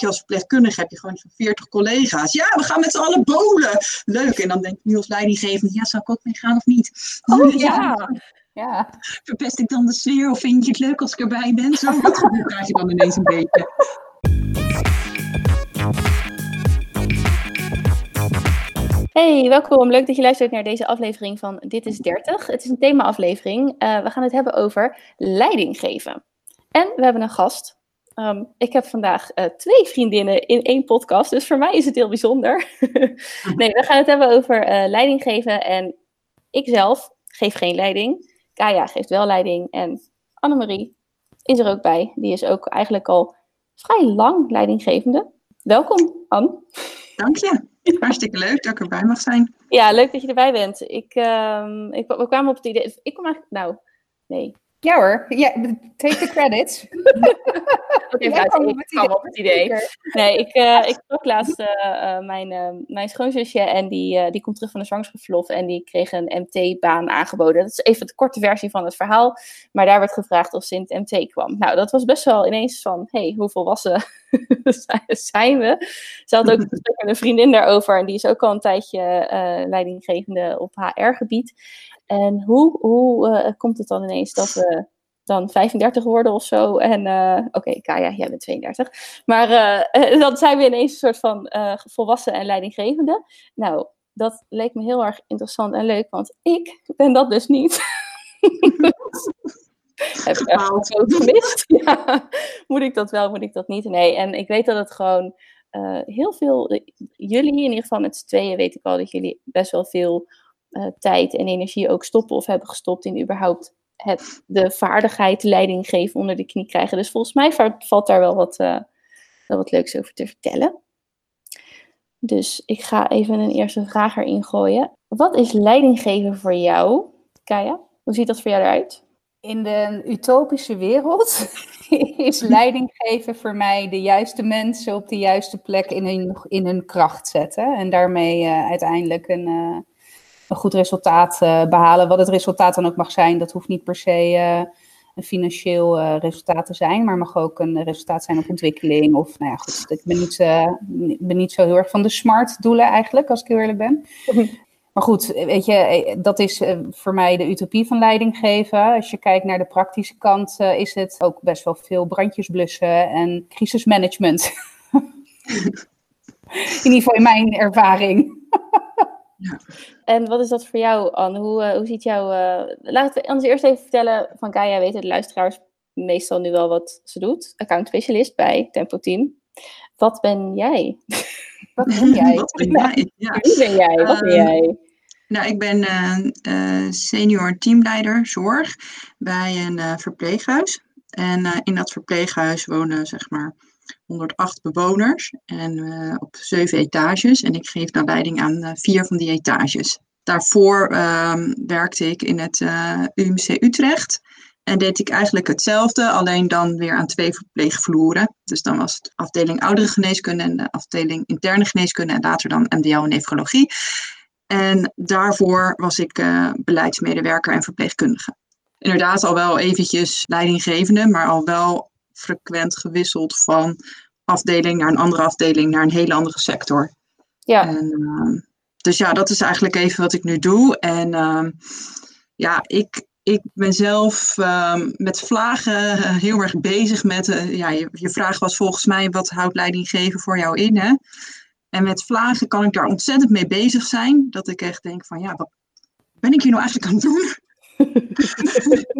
je als verpleegkundige heb je gewoon zo'n 40 collega's. Ja, we gaan met z'n allen bowlen. Leuk. En dan denk ik nu als leidinggevende, ja, zal ik ook mee gaan of niet? Oh ja. ja. Verpest ik dan de sfeer of vind je het leuk als ik erbij ben? Zo, dat gevoel krijg je dan ineens een beetje. Hey, welkom. Leuk dat je luistert naar deze aflevering van Dit is 30. Het is een thema-aflevering. Uh, we gaan het hebben over leiding geven. En we hebben een gast. Um, ik heb vandaag uh, twee vriendinnen in één podcast, dus voor mij is het heel bijzonder. nee, we gaan het hebben over uh, leiding geven. En ik zelf geef geen leiding. Kaya geeft wel leiding. En Annemarie is er ook bij. Die is ook eigenlijk al vrij lang leidinggevende. Welkom, Anne. Dank je. Hartstikke leuk dat ik erbij mag zijn. Ja, leuk dat je erbij bent. Ik, uh, ik, we kwamen op het idee. Ik kom eigenlijk. Nou, nee. Ja hoor, ja, take the credits. Ik kwam op het idee. Nee, ik, uh, ik sprak laatst uh, mijn, uh, mijn schoonzusje en die, die komt terug van de zwangerschapsverlof en die kreeg een MT-baan aangeboden. Dat is even de korte versie van het verhaal, maar daar werd gevraagd of ze in het MT kwam. Nou, dat was best wel ineens van, hey, hoe volwassen zijn we? Ze had ook een, een vriendin daarover en die is ook al een tijdje leidinggevende op HR-gebied. En hoe, hoe uh, komt het dan ineens dat we dan 35 worden of zo? En uh, oké, okay, Kaya, jij bent 32. Maar uh, dan zijn we ineens een soort van volwassen en leidinggevende. Nou, dat leek me heel erg interessant en leuk, want ik ben dat dus niet. Heb ik echt zo gemist? ja. Moet ik dat wel, moet ik dat niet? Nee, en ik weet dat het gewoon heel veel, jullie in ieder geval met z'n tweeën weet ik al dat jullie best wel veel uh, tijd en energie ook stoppen of hebben gestopt in überhaupt het, de vaardigheid leiding geven onder de knie krijgen. Dus volgens mij valt daar wel wat, wel wat leuks over te vertellen. Dus ik ga even een eerste vraag erin gooien. Wat is leiding geven voor jou, Kaya? Hoe ziet dat voor jou eruit? In de utopische wereld is leiding geven voor mij de juiste mensen op de juiste plek in hun, in kracht zetten. En daarmee uh, uiteindelijk een, uh, een goed resultaat uh, behalen. Wat het resultaat dan ook mag zijn, dat hoeft niet per se uh, een financieel uh, resultaat te zijn, maar mag ook een resultaat zijn op ontwikkeling. Of nou ja, goed, ik ben niet, ben niet zo heel erg van de smart doelen eigenlijk, als ik heel eerlijk ben. Maar goed, weet je, dat is voor mij de utopie van leiding geven. Als je kijkt naar de praktische kant, is het ook best wel veel brandjes blussen en crisismanagement. in ieder geval in mijn ervaring. Ja. En wat is dat voor jou, Anne? Hoe, uh, hoe ziet jouw... Uh, laten we ons eerst even vertellen, van Gaia weten de luisteraars meestal nu wel wat ze doet. Account specialist bij Tempo Team. Wat ben jij? wat ben jij? wat ben jij? Ja. Wie ben jij? Wat ben ehm, jij? Nou, ik ben uh, senior teamleider zorg bij een verpleeghuis. En in dat verpleeghuis wonen zeg maar 108 bewoners en uh, op zeven etages. En ik geef dan leiding aan uh, vier van die etages. Daarvoor um, werkte ik in het eh, UMC Utrecht. En deed ik eigenlijk hetzelfde, alleen dan weer aan twee verpleegvloeren. Dus dan was het afdeling oudere geneeskunde en de afdeling interne geneeskunde en later dan MDO en nefrologie. En daarvoor was ik beleidsmedewerker en verpleegkundige. Inderdaad al wel eventjes leidinggevende, maar al wel frequent gewisseld van afdeling naar een andere afdeling, naar een hele andere sector. Ja. En, uh, dus ja, dat is eigenlijk even wat ik nu doe. En uh, ja, ik, ik ben zelf uh, met vlagen heel erg bezig met. Uh, ja, je, je vraag was volgens mij: wat houdt leiding geven voor jou in? Hè? En met vlagen kan ik daar ontzettend mee bezig zijn. Dat ik echt denk: van ja, wat ben ik hier nou eigenlijk aan het doen?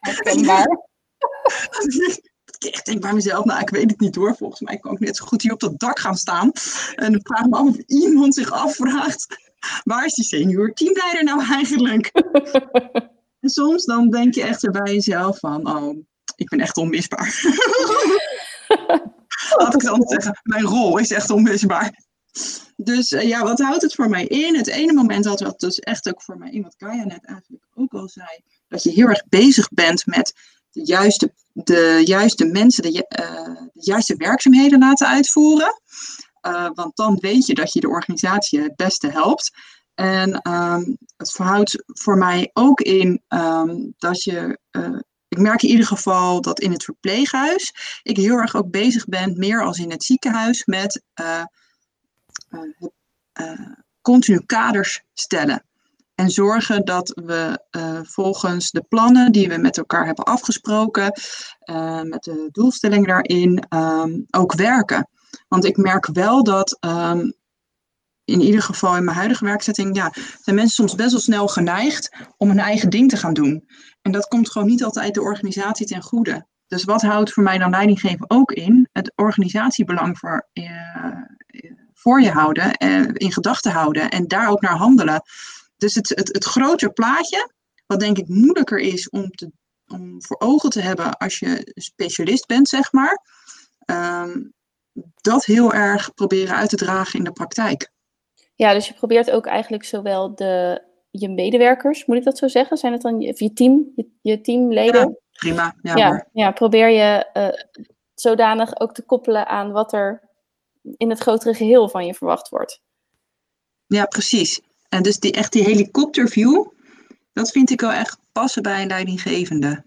Herkenbaar. ik denk bij mezelf, nou ik weet het niet hoor, volgens mij kan ik net zo goed hier op dat dak gaan staan. En ik vraag me af of iemand zich afvraagt, waar is die senior teamleider nou eigenlijk? en soms dan denk je echt bij jezelf van, oh, ik ben echt onmisbaar. Laat ik dan zeggen, mijn rol is echt onmisbaar. Dus uh, ja, wat houdt het voor mij in? Het ene moment had het dus echt ook voor mij in, wat Kaya net eigenlijk ook al zei, dat je heel erg bezig bent met de juiste, de juiste mensen de, uh, de juiste werkzaamheden laten uitvoeren. Uh, want dan weet je dat je de organisatie het beste helpt. En um, het verhoudt voor mij ook in um, dat je uh, ik merk in ieder geval dat in het verpleeghuis ik heel erg ook bezig ben, meer als in het ziekenhuis, met continu kaders stellen. En zorgen dat we volgens de plannen die we met elkaar hebben afgesproken, met de doelstellingen daarin, um, ook werken. Want ik merk wel dat um, in ieder geval in mijn huidige werkzetting, ja, zijn mensen soms best wel snel geneigd om hun eigen ding te gaan doen. En dat komt gewoon niet altijd de organisatie ten goede. Dus wat houdt voor mij dan leidinggeven ook in? Het organisatiebelang voor, uh, voor je houden, en in gedachten houden en daar ook naar handelen. Dus het, het, het grotere plaatje, wat denk ik moeilijker is om, te, om voor ogen te hebben als je specialist bent, zeg maar. Um, dat heel erg proberen uit te dragen in de praktijk. Ja, dus je probeert ook eigenlijk zowel de, je medewerkers, moet ik dat zo zeggen? Zijn het dan je, je team, je, je, teamleden? Ja, prima. Ja, ja, ja, probeer je uh, zodanig ook te koppelen aan wat er in het grotere geheel van je verwacht wordt. Ja, precies. En dus die, echt die helikopterview, dat vind ik wel echt passen bij een leidinggevende.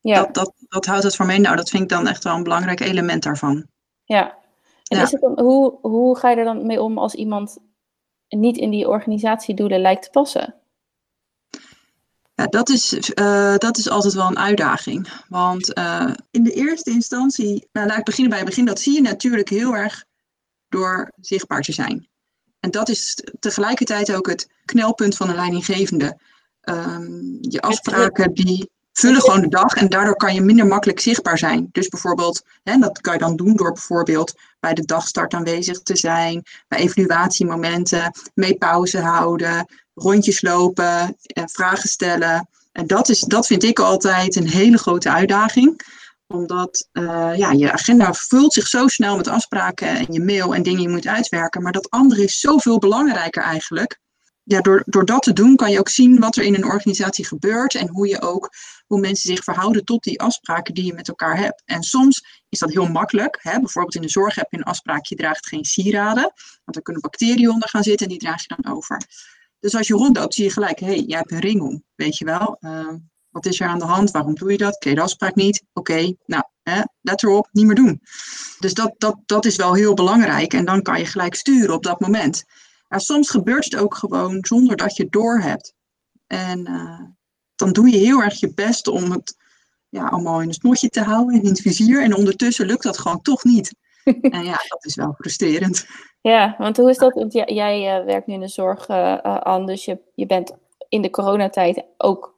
Ja. Dat, dat, dat houdt het voor mij, nou, dat vind ik dan echt wel een belangrijk element daarvan. Ja. En is het dan, hoe, hoe ga je er dan mee om als iemand niet in die organisatiedoelen lijkt te passen? Ja, dat is, uh, dat is altijd wel een uitdaging. Want uh, in de eerste instantie, nou laat ik beginnen bij het begin, dat zie je natuurlijk heel erg door zichtbaar te zijn. En dat is tegelijkertijd ook het knelpunt van een leidinggevende. Um, je afspraken die vullen gewoon de dag en daardoor kan je minder makkelijk zichtbaar zijn. Dus bijvoorbeeld, en dat kan je dan doen door bijvoorbeeld bij de dagstart aanwezig te zijn, bij evaluatiemomenten, mee pauze houden, rondjes lopen, eh, vragen stellen. En dat, is, dat vind ik altijd een hele grote uitdaging omdat uh, ja, je agenda vult zich zo snel met afspraken en je mail en dingen die je moet uitwerken. Maar dat andere is zoveel belangrijker eigenlijk ja, door, door dat te doen kan je ook zien wat er in een organisatie gebeurt en hoe je ook hoe mensen zich verhouden tot die afspraken die je met elkaar hebt. En soms is dat heel makkelijk. Hè? Bijvoorbeeld in de zorg heb je een afspraak, je draagt geen sieraden, want er kunnen bacteriën onder gaan zitten en die draag je dan over. Dus als je rondloopt, zie je gelijk, hé, hey, jij hebt een ring om, weet je wel. Uh, wat is er aan de hand? Waarom doe je dat? Je de afspraak niet? Oké, nou, hè, let erop, niet meer doen. Dus dat, dat, dat is wel heel belangrijk en dan kan je gelijk sturen op dat moment. Maar soms gebeurt het ook gewoon zonder dat je het doorhebt. En uh, dan doe je heel erg je best om het ja, allemaal in het snotje te houden en in het vizier. En ondertussen lukt dat gewoon toch niet. en ja, dat is wel frustrerend. Ja, want hoe is dat? Want jij uh, werkt nu in de zorg uh, aan, dus je, je bent in de coronatijd ook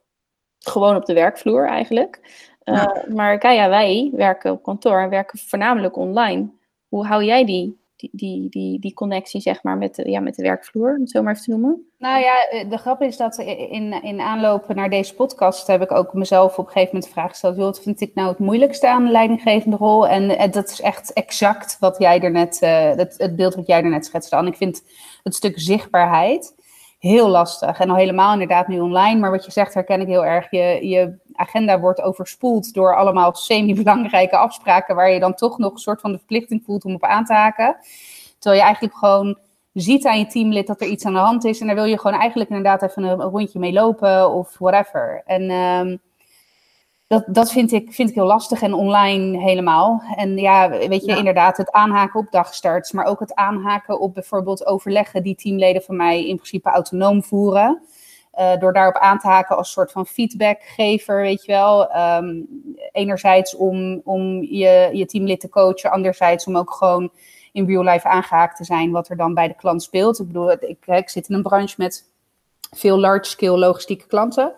gewoon op de werkvloer eigenlijk. Ja. Maar ja, wij werken op kantoor en werken voornamelijk online. Hoe hou jij die die, die, die, die connectie, zeg maar, met de, ja, met de werkvloer, om het zo maar even te noemen? Nou ja, eh, de grap is dat in, in aanloop naar deze podcast heb ik ook mezelf op een gegeven moment de vraag gesteld: wat vind ik nou het moeilijkste aan de leidinggevende rol? En, en dat is echt exact wat jij er net, uh, het, het beeld wat jij er net schetste. En ik vind het stuk zichtbaarheid heel lastig. En al helemaal inderdaad nu online. Maar wat je zegt herken ik heel erg. Je, je agenda wordt overspoeld door allemaal semi-belangrijke afspraken. Waar je dan toch nog een soort van de verplichting voelt om op aan te haken. Terwijl je eigenlijk gewoon ziet aan je teamlid dat er iets aan de hand is. En daar wil je gewoon eigenlijk inderdaad even een, rondje mee lopen of whatever. En um, dat, dat vind, ik, vind ik heel lastig en online helemaal. En ja, weet je, inderdaad, het aanhaken op dagstarts, maar ook het aanhaken op bijvoorbeeld overleggen die teamleden van mij in principe autonoom voeren. Uh, door daarop aan te haken als soort van feedbackgever, weet je wel. Um, enerzijds om, om je, je teamlid te coachen, anderzijds om ook gewoon in real life aangehaakt te zijn wat er dan bij de klant speelt. Ik bedoel, ik, ik zit in een branche met veel large-scale logistieke klanten.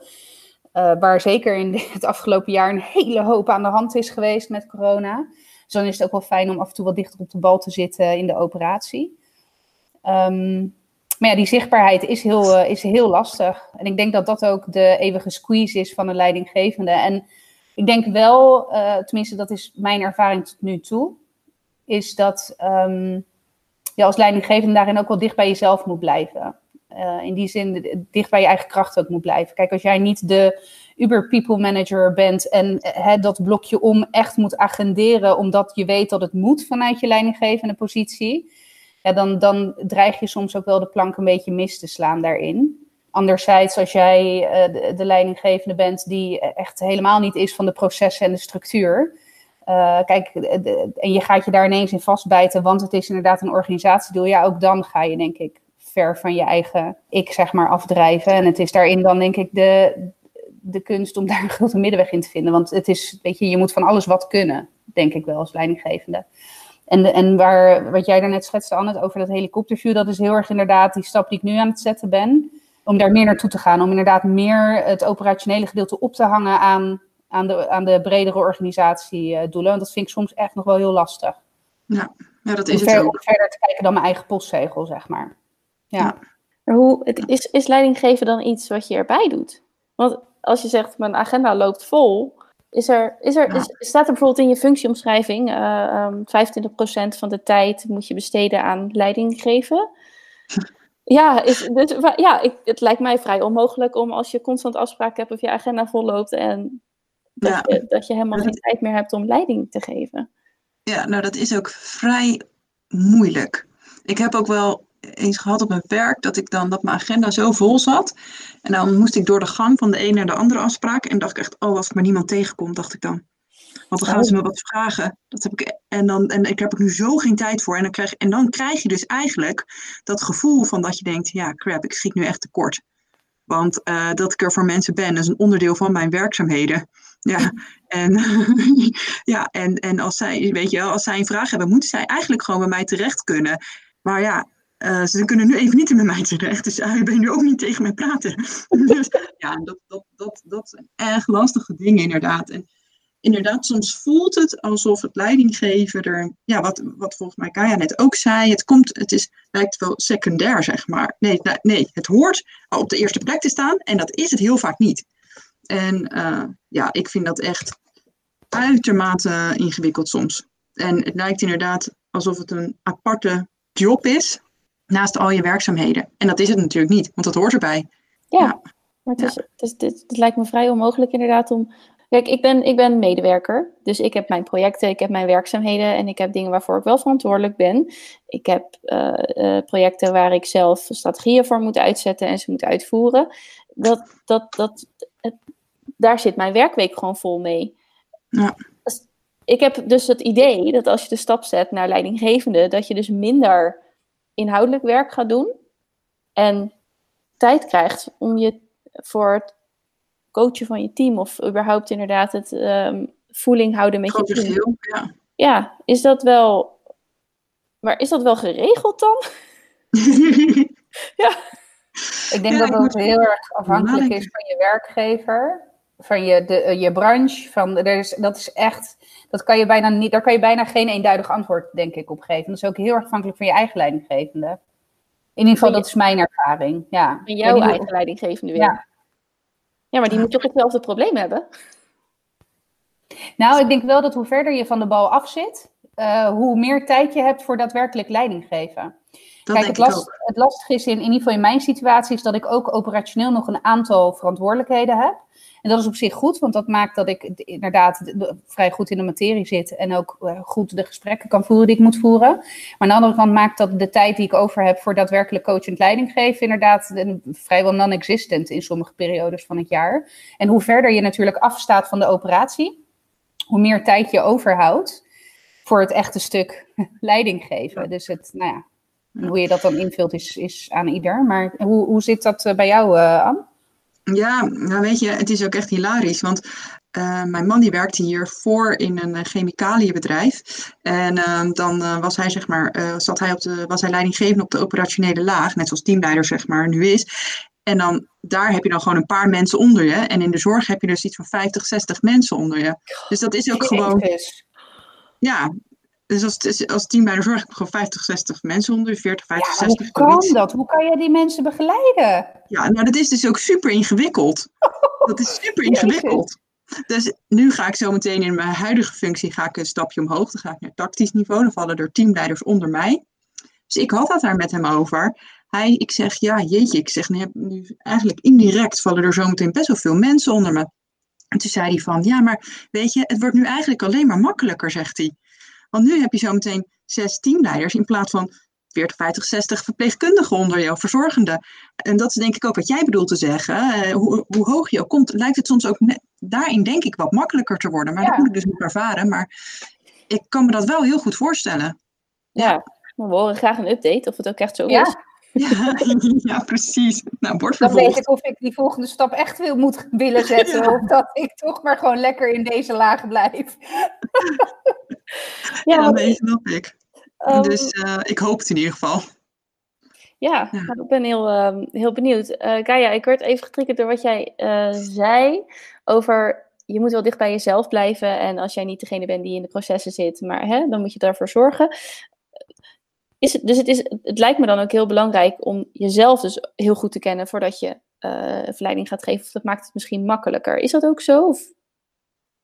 Uh, waar zeker in het afgelopen jaar een hele hoop aan de hand is geweest met corona. Dus dan is het ook wel fijn om af en toe wat dichter op de bal te zitten in de operatie. Um, maar ja, die zichtbaarheid is heel, uh, is heel lastig. En ik denk dat dat ook de eeuwige squeeze is van een leidinggevende. En ik denk wel, uh, tenminste dat is mijn ervaring tot nu toe, is dat um, je als leidinggevende daarin ook wel dicht bij jezelf moet blijven. Uh, in die zin dicht bij je eigen kracht ook moet blijven. Kijk, als jij niet de Uber People Manager bent en uh, dat blokje om echt moet agenderen, omdat je weet dat het moet vanuit je leidinggevende positie, ja, dan, dan dreig je soms ook wel de plank een beetje mis te slaan daarin. Anderzijds, als jij eh, de, de, leidinggevende bent die echt helemaal niet is van de processen en de structuur. Uh, kijk, en je gaat je daar ineens in vastbijten, want het is inderdaad een organisatiedoel. Ja, ook dan ga je denk ik ver van je eigen ik, zeg maar, afdrijven. En het is daarin dan denk ik de, de kunst om daar een grote middenweg in te vinden. Want het is, weet je, je moet van alles wat kunnen, denk ik wel als leidinggevende. En, en waar, wat jij daarnet schetste, Anne, over dat helikopterview, dat is heel erg inderdaad die stap die ik nu aan het zetten ben. Om daar meer naartoe te gaan. Om inderdaad meer het operationele gedeelte op te hangen aan, aan, de, aan de bredere organisatiedoelen. Want dat vind ik soms echt nog wel heel lastig. Ja, ja dat is het ver, ook. Verder te kijken dan mijn eigen postzegel, zeg maar. Ja. Maar hoe, het is, is leidinggeven dan iets wat je erbij doet? Want als je zegt, mijn agenda loopt vol, is er, is er, is, staat er bijvoorbeeld in je functieomschrijving, uh, um, 25% van de tijd moet je besteden aan leiding geven? ja, is, dus, ja ik, het lijkt mij vrij onmogelijk om als je constant afspraken hebt of je agenda vol loopt en dat, ja. je, dat je helemaal geen tijd meer hebt om leiding te geven. Ja, nou dat is ook vrij moeilijk. Ik heb ook wel eens gehad op mijn werk dat ik dan dat mijn agenda zo vol zat. En dan moest ik door de gang van de ene naar de andere afspraak. En dacht ik echt, oh, als ik maar niemand tegenkom, dacht ik dan. Want dan gaan ze me wat vragen. Dat heb ik, en, dan, en ik heb er nu zo geen tijd voor. En dan, krijg, en dan krijg je dus eigenlijk dat gevoel van dat je denkt, ja, crap, ik schiet nu echt tekort. Want uh, dat ik er voor mensen ben, is een onderdeel van mijn werkzaamheden. Ja, en, ja, en, en als, zij, weet je, als zij een vraag hebben, moeten zij eigenlijk gewoon bij mij terecht kunnen. Maar ja, uh, ze kunnen nu even niet met mij terecht, dus uh, je nu ook niet tegen mij praten. dus ja, dat, dat, dat, dat zijn echt lastige dingen inderdaad. En inderdaad, soms voelt het alsof het leidinggeven er, ja, wat, wat volgens mij Kaya net ook zei, het komt, het is, lijkt wel secundair, zeg maar. Nee, nee, het hoort op de eerste plek te staan en dat is het heel vaak niet. En uh, ja, ik vind dat echt uitermate ingewikkeld soms. En het lijkt inderdaad alsof het een aparte job is, naast al je werkzaamheden. En dat is het natuurlijk niet, want dat hoort erbij. Ja, ja. maar het, is, het, is, het, het, lijkt me vrij onmogelijk inderdaad om... Kijk, ik ben, ik ben medewerker, dus ik heb mijn projecten, ik heb mijn werkzaamheden en ik heb dingen waarvoor ik wel verantwoordelijk ben. Ik heb uh, uh, projecten waar ik zelf strategieën voor moet uitzetten en ze moet uitvoeren. Dat, dat, dat, het, daar zit mijn werkweek gewoon vol mee. Ja. Ik heb dus het idee dat als je de stap zet naar leidinggevende, dat je dus minder inhoudelijk werk gaat doen en tijd krijgt om je voor het coachen van je team of überhaupt inderdaad het um, voeling houden met je team. Geheel, ja. ja, is dat wel. Maar is dat wel geregeld dan? ja. Ik denk ja, dat het heel erg afhankelijk is van je werkgever, van je, de, je branche. Van, er is, dat is echt dat kan je bijna niet, daar kan je bijna geen eenduidig antwoord, denk ik, op geven. Dat is ook heel erg afhankelijk van je eigen leidinggevende. In ieder geval, dat is mijn ervaring. Ja. Van jouw eigen leidinggevende weer. Ja. ja, maar die moet toch hetzelfde probleem hebben? Nou, ik denk wel dat hoe verder je van de bal af zit, uh, hoe meer tijd je hebt voor daadwerkelijk leiding geven. Dat Kijk, het, last, het lastige is in, in ieder geval in mijn situatie, is dat ik ook operationeel nog een aantal verantwoordelijkheden heb. En dat is op zich goed, want dat maakt dat ik inderdaad vrij goed in de materie zit en ook eh, goed de gesprekken kan voeren die ik moet voeren. Maar aan de andere kant maakt dat de tijd die ik over heb voor daadwerkelijk coachend leiding geven, inderdaad vrijwel non-existent in sommige periodes van het jaar. En hoe verder je natuurlijk afstaat van de operatie, hoe meer tijd je overhoudt voor het echte stuk leiding geven. Dus het, nou ja, hoe je dat dan invult is, is aan ieder. Maar hoe, hoe zit dat eh, bij jou, uh, Anne? Ja, nou weet je, het is ook echt hilarisch. Want uh, mijn man die werkte hiervoor in een uh, chemicaliënbedrijf. En uh, dan was hij, zeg maar, zat hij op de, was hij leidinggevend op de operationele laag, net zoals teamleider zeg maar nu is. En dan, daar heb je dan gewoon een paar mensen onder je. En in de zorg heb je dus iets van 50, 60 mensen onder je. Dus dat is ook gewoon. Ja, dus als, als team bij de zorg heb ik gewoon 50, 60 mensen onder, 40, 50, ja, 60. Hoe kan dat? Hoe kan je die mensen begeleiden? Ja, nou dat is dus ook super ingewikkeld. Dat is super ingewikkeld. Dus nu ga ik zo meteen in mijn huidige functie ga ik een stapje omhoog. Dan ga ik naar tactisch niveau. Dan vallen er teamleiders onder mij. Dus ik had het daar met hem over. Hij, ik zeg, ja jeetje, ik zeg, nu, nu eigenlijk indirect vallen er zo meteen best wel veel mensen onder me. En toen zei hij van, ja, maar weet je, het wordt nu eigenlijk alleen maar makkelijker, zegt hij. Want nu heb je zometeen zes teamleiders in plaats van 40, 50, 60 verpleegkundigen onder jou, verzorgenden. En dat is denk ik ook wat jij bedoelt te zeggen. hoe, hoe hoog je ook komt, lijkt het soms ook daarin denk ik wat makkelijker te worden. Maar dat moet ik dus niet ervaren. Maar ik kan me dat wel heel goed voorstellen. Ja, we horen graag een update of het ook echt zo is. Ja, ja, precies. Nou, wordt Dan weet ik of ik die volgende stap echt wil moet willen zetten. Of dat ik toch maar gewoon lekker in deze laag blijf. ja, dat snap ik. Um, dus uh, ik hoop het in ieder geval. Ja, ja. Nou, ik ben heel, uh, heel benieuwd. Uh, Kaya, ik werd even getriggerd door wat jij uh, zei over je moet wel dicht bij jezelf blijven. En als jij niet degene bent die in de processen zit, maar hè, dan moet je daarvoor zorgen. Is het, dus het, is, het lijkt me dan ook heel belangrijk om jezelf dus heel goed te kennen voordat je uh, verleiding gaat geven. Of dat maakt het misschien makkelijker. Is dat ook zo? Of?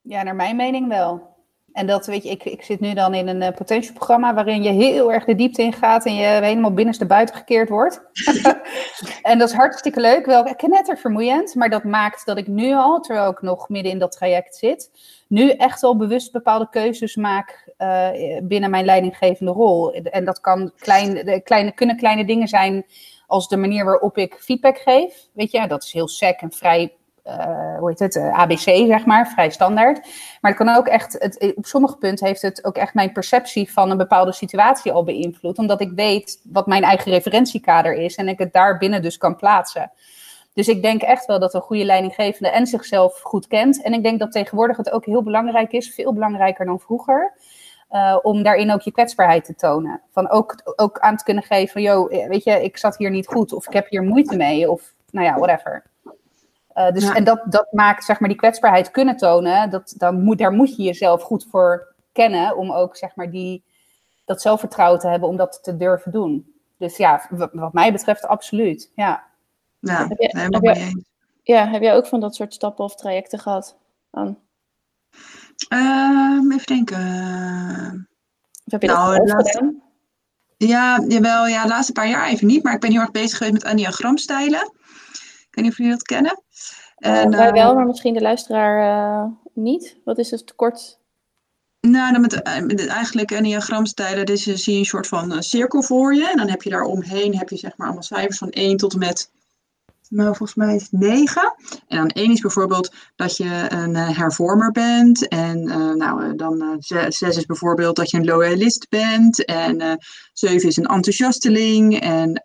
Ja, naar mijn mening wel. En dat weet je, ik, ik zit nu dan in een uh, potentieprogramma waarin je heel erg de diepte in gaat en je helemaal binnenste buiten gekeerd wordt. en dat is hartstikke leuk, wel vermoeiend, maar dat maakt dat ik nu al, terwijl ik nog midden in dat traject zit, nu echt al bewust bepaalde keuzes maak uh, binnen mijn leidinggevende rol. En dat kan klein, kleine, kunnen kleine dingen zijn als de manier waarop ik feedback geef. Weet je, dat is heel sec en vrij uh, hoe heet het, uh, ABC, zeg maar, vrij standaard. Maar het kan ook echt, het, op sommige punten heeft het ook echt mijn perceptie van een bepaalde situatie al beïnvloed. Omdat ik weet wat mijn eigen referentiekader is en ik het daar binnen dus kan plaatsen. Dus ik denk echt wel dat een goede leidinggevende en zichzelf goed kent. En ik denk dat tegenwoordig het ook heel belangrijk is, veel belangrijker dan vroeger. Om daarin ook je kwetsbaarheid te tonen. Van ook, ook aan te kunnen geven van, joh, weet je, ik zat hier niet goed. Of ik heb hier moeite mee. Of, nou ja, whatever. Uh, dus, En dat, dat maakt, zeg maar, die kwetsbaarheid kunnen tonen. Dat, dan moet, daar moet je jezelf goed voor kennen. Om ook, zeg maar, die, dat zelfvertrouwen te hebben om dat te durven doen. Dus ja, wat mij betreft absoluut. Ja, ja heb je, Ja, heb jij ook van dat soort stappen of trajecten gehad? Uh, even denken. Of heb je nou, dat laatste, Ja, jawel, ja, de laatste paar jaar even niet. Maar ik ben heel erg bezig geweest met enneagramstijlen. Ik weet niet of jullie dat kennen. En, uh, wij wel, ehm, maar misschien de luisteraar uh, niet. Wat is het kort? Nou, dan met, met eigenlijk enneagramstijlen, dus zie je een soort van uh, cirkel voor je. En dan heb je daar omheen heb je zeg maar allemaal cijfers van 1 tot en met nou, volgens mij is het 9. En dan 1 is bijvoorbeeld dat je een uh, hervormer bent. En uh, nou, dan 6 is bijvoorbeeld dat je een loyalist bent. En 7 is een enthousiasteling. En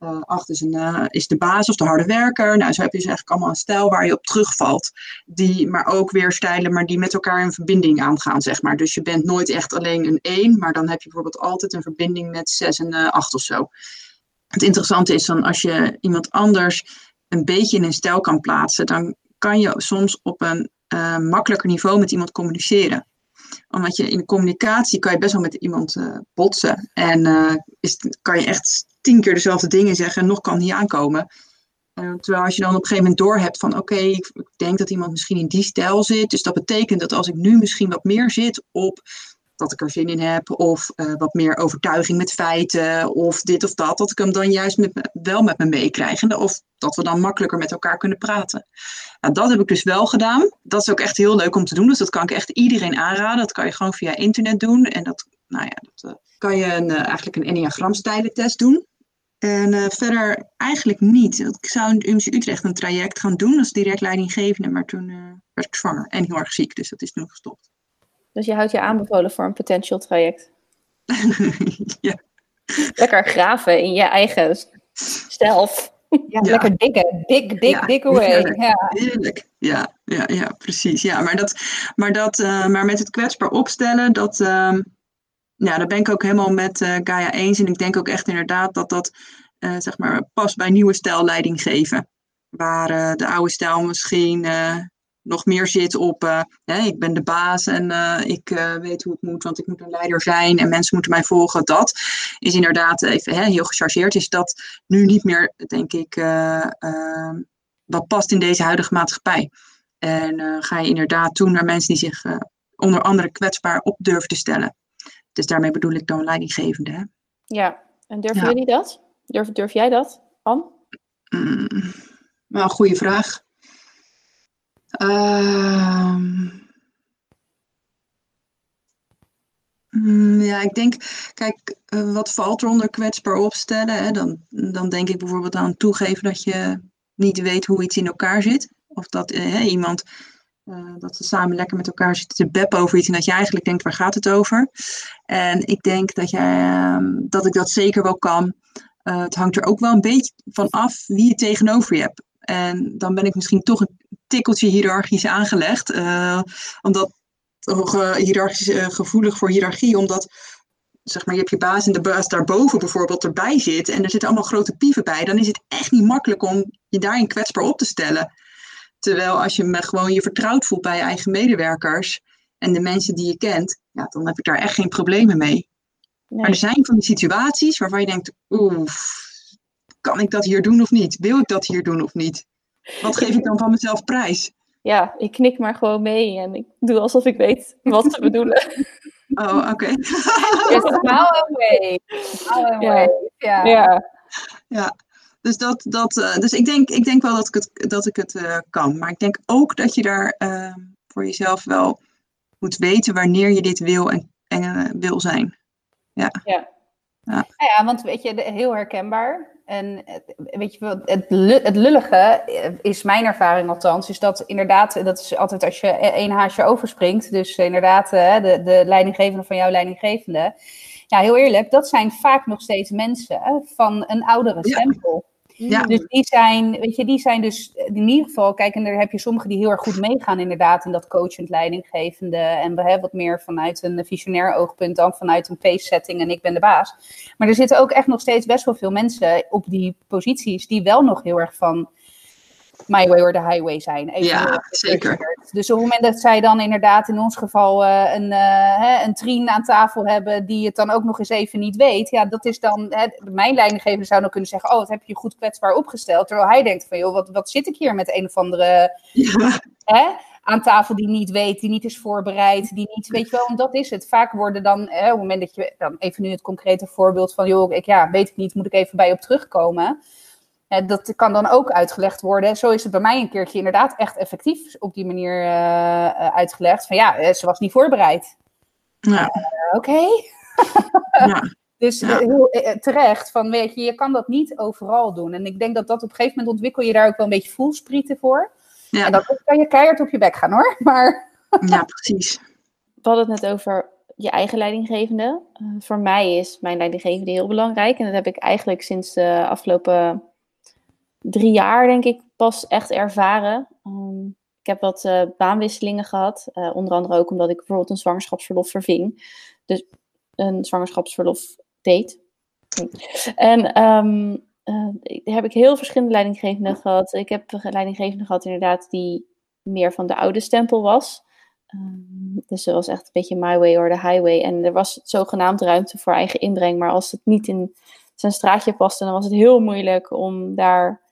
uh, acht is, een, uh, is de basis, de harde werker. Nou, zo heb je dus eigenlijk allemaal een stijl waar je op terugvalt. Die, maar ook weer stijlen, maar die met elkaar in verbinding aangaan, zeg maar. Dus je bent nooit echt alleen een 1, maar dan heb je bijvoorbeeld altijd een verbinding met 6 en uh, 8 of zo. Het interessante is dan als je iemand anders een beetje in een stijl kan plaatsen, dan kan je soms op een makkelijker niveau met iemand communiceren omdat je in de communicatie kan je best wel met iemand botsen. En is, kan je echt tien keer dezelfde dingen zeggen en nog kan niet aankomen. Uh, terwijl als je dan op een gegeven moment doorhebt van oké, ik, denk dat iemand misschien in die stijl zit. Dus dat betekent dat als ik nu misschien wat meer zit op dat ik er zin in heb, of uh, wat meer overtuiging met feiten, of dit of dat, dat ik hem dan juist met me, wel met me meekrijg. Of dat we dan makkelijker met elkaar kunnen praten. Nou, dat heb ik dus wel gedaan. Dat is ook echt heel leuk om te doen, dus dat kan ik echt iedereen aanraden. Dat kan je gewoon via internet doen. En dat, nou ja, dat uh, kan je een, eigenlijk een enneagramstijlentest doen. En uh, verder eigenlijk niet. Ik zou in UMC Utrecht een traject gaan doen als direct leidinggevende, maar toen uh, werd ik zwanger en heel erg ziek, dus dat is toen gestopt. Dus je houdt je aanbevolen voor een potential traject? ja. Lekker graven in je eigen zelf. Ja, ja. lekker dikke, dik, dik, ja, dik away. Heerlijk. Ja. heerlijk. Ja, ja, ja, precies. Ja, maar, dat, maar, dat, uh, maar met het kwetsbaar opstellen, dat, uh, ja, daar ben ik ook helemaal met uh, Gaia eens. En ik denk ook echt inderdaad dat dat uh, zeg maar past bij nieuwe stijl leiding geven. Waar uh, de oude stijl misschien nog meer zit op ik ben de baas en ik weet hoe het moet, want ik moet een leider zijn en mensen moeten mij volgen. Dat is inderdaad even hè, heel gechargeerd. Is dat nu niet meer, denk ik, wat past in deze huidige maatschappij. En ga je inderdaad toe naar mensen die zich onder andere kwetsbaar op durven te stellen. Dus daarmee bedoel ik dan leidinggevende. Hè? Ja, en durven ja. jullie dat? Durf, durf jij dat, Anne? Mm, wel een goede vraag. Uh, Mm, ja, ik denk, kijk, uh, wat valt er onder kwetsbaar opstellen? Hè? Dan, dan denk ik bijvoorbeeld aan toegeven dat je niet weet hoe iets in elkaar zit. Of dat uh, iemand, uh, dat ze samen lekker met elkaar zitten te beppen over iets en dat je eigenlijk denkt, waar gaat het over? En ik denk dat, jij, ehm, dat ik dat zeker wel kan. het hangt er ook wel een beetje van af wie je tegenover je hebt. En dan ben ik misschien toch een tikkeltje hiërarchisch aangelegd. omdat uh, hiërarchisch uh, gevoelig voor hiërarchie, omdat zeg maar, je hebt je baas en de baas daarboven bijvoorbeeld erbij zit en er zitten allemaal grote pieven bij, dan is het echt niet makkelijk om je daarin kwetsbaar op te stellen. Terwijl als je me gewoon je vertrouwd voelt bij je eigen medewerkers en de mensen die je kent, ja, dan heb ik daar echt geen problemen mee. Nee. Maar er zijn van die situaties waarvan je denkt, oeh, kan ik dat hier doen of niet? Wil ik dat hier doen of niet? Wat geef ik dan van mezelf prijs? ja, ik knik maar gewoon mee en ik doe alsof ik weet wat ze bedoelen. Oh, oké. Okay. Smile away. Smile away. Ja. ja. ja. Dus, dat, dat, uh, dus ik, denk, ik denk wel dat ik het, dat ik het uh, kan. Maar ik denk ook dat je daar uh, voor jezelf wel moet weten wanneer je dit wil en, en wil zijn. Ja. Ja. Ja. ja, want weet je, heel herkenbaar. En weet je het, het lullige eh, is mijn ervaring althans, is dat inderdaad, dat is altijd als je één haasje overspringt, dus inderdaad de, de leidinggevende van jouw leidinggevende. Ja, heel eerlijk, dat zijn vaak nog steeds mensen van een oudere stempel. Ja. Dus die zijn, weet je, die zijn dus in ieder geval, kijk, en daar heb je sommigen die heel erg goed meegaan inderdaad in dat coachend leidinggevende en we hebben wat meer vanuit een visionair oogpunt dan vanuit een pace setting en ik ben de baas. Maar er zitten ook echt nog steeds best wel veel mensen op die posities die wel nog heel erg van my way or the highway zijn. Even ja, zeker. Dus op het moment dat zij dan inderdaad in ons geval uh, een, uh, een trien aan tafel hebben die het dan ook nog eens even niet weet, ja, dat is dan, hè, mijn leidinggever zou dan kunnen zeggen, oh, wat heb je goed kwetsbaar opgesteld, terwijl hij denkt van, joh, wat, wat zit ik hier met een of andere ja. hè, aan tafel die niet weet, die niet is voorbereid, die niet, weet je wel, en dat is het. Vaak worden dan, hè, op het moment dat je, dan even nu het concrete voorbeeld van, joh, ik, ja, weet ik niet, moet ik even bij op terugkomen dat kan dan ook uitgelegd worden. Zo is het bij mij een keertje inderdaad echt effectief op die manier uh, uitgelegd. Van ja, ze was niet voorbereid. Ja. Uh, Oké. Okay. ja. Dus ja. heel terecht, van weet je, je kan dat niet overal doen. En ik denk dat dat op een gegeven moment ontwikkel je daar ook wel een beetje voelsprieten voor. Ja. En dan kan je keihard op je bek gaan hoor. Maar... Ja, precies. We hadden het net over je eigen leidinggevende. voor mij is mijn leidinggevende heel belangrijk. En dat heb ik eigenlijk sinds de afgelopen drie jaar, denk ik, pas echt ervaren. Um, ik heb wat uh, baanwisselingen gehad. Uh, onder andere ook omdat ik bijvoorbeeld een zwangerschapsverlof verving. Dus een zwangerschapsverlof deed. En um, uh, heb ik heel verschillende leidinggevenden gehad. Ik heb een leidinggevende gehad inderdaad die meer van de oude stempel was. Um, dus dat was echt een beetje my way or the highway. En er was zogenaamd ruimte voor eigen inbreng. Maar als het niet in zijn straatje paste, dan was het heel moeilijk om daar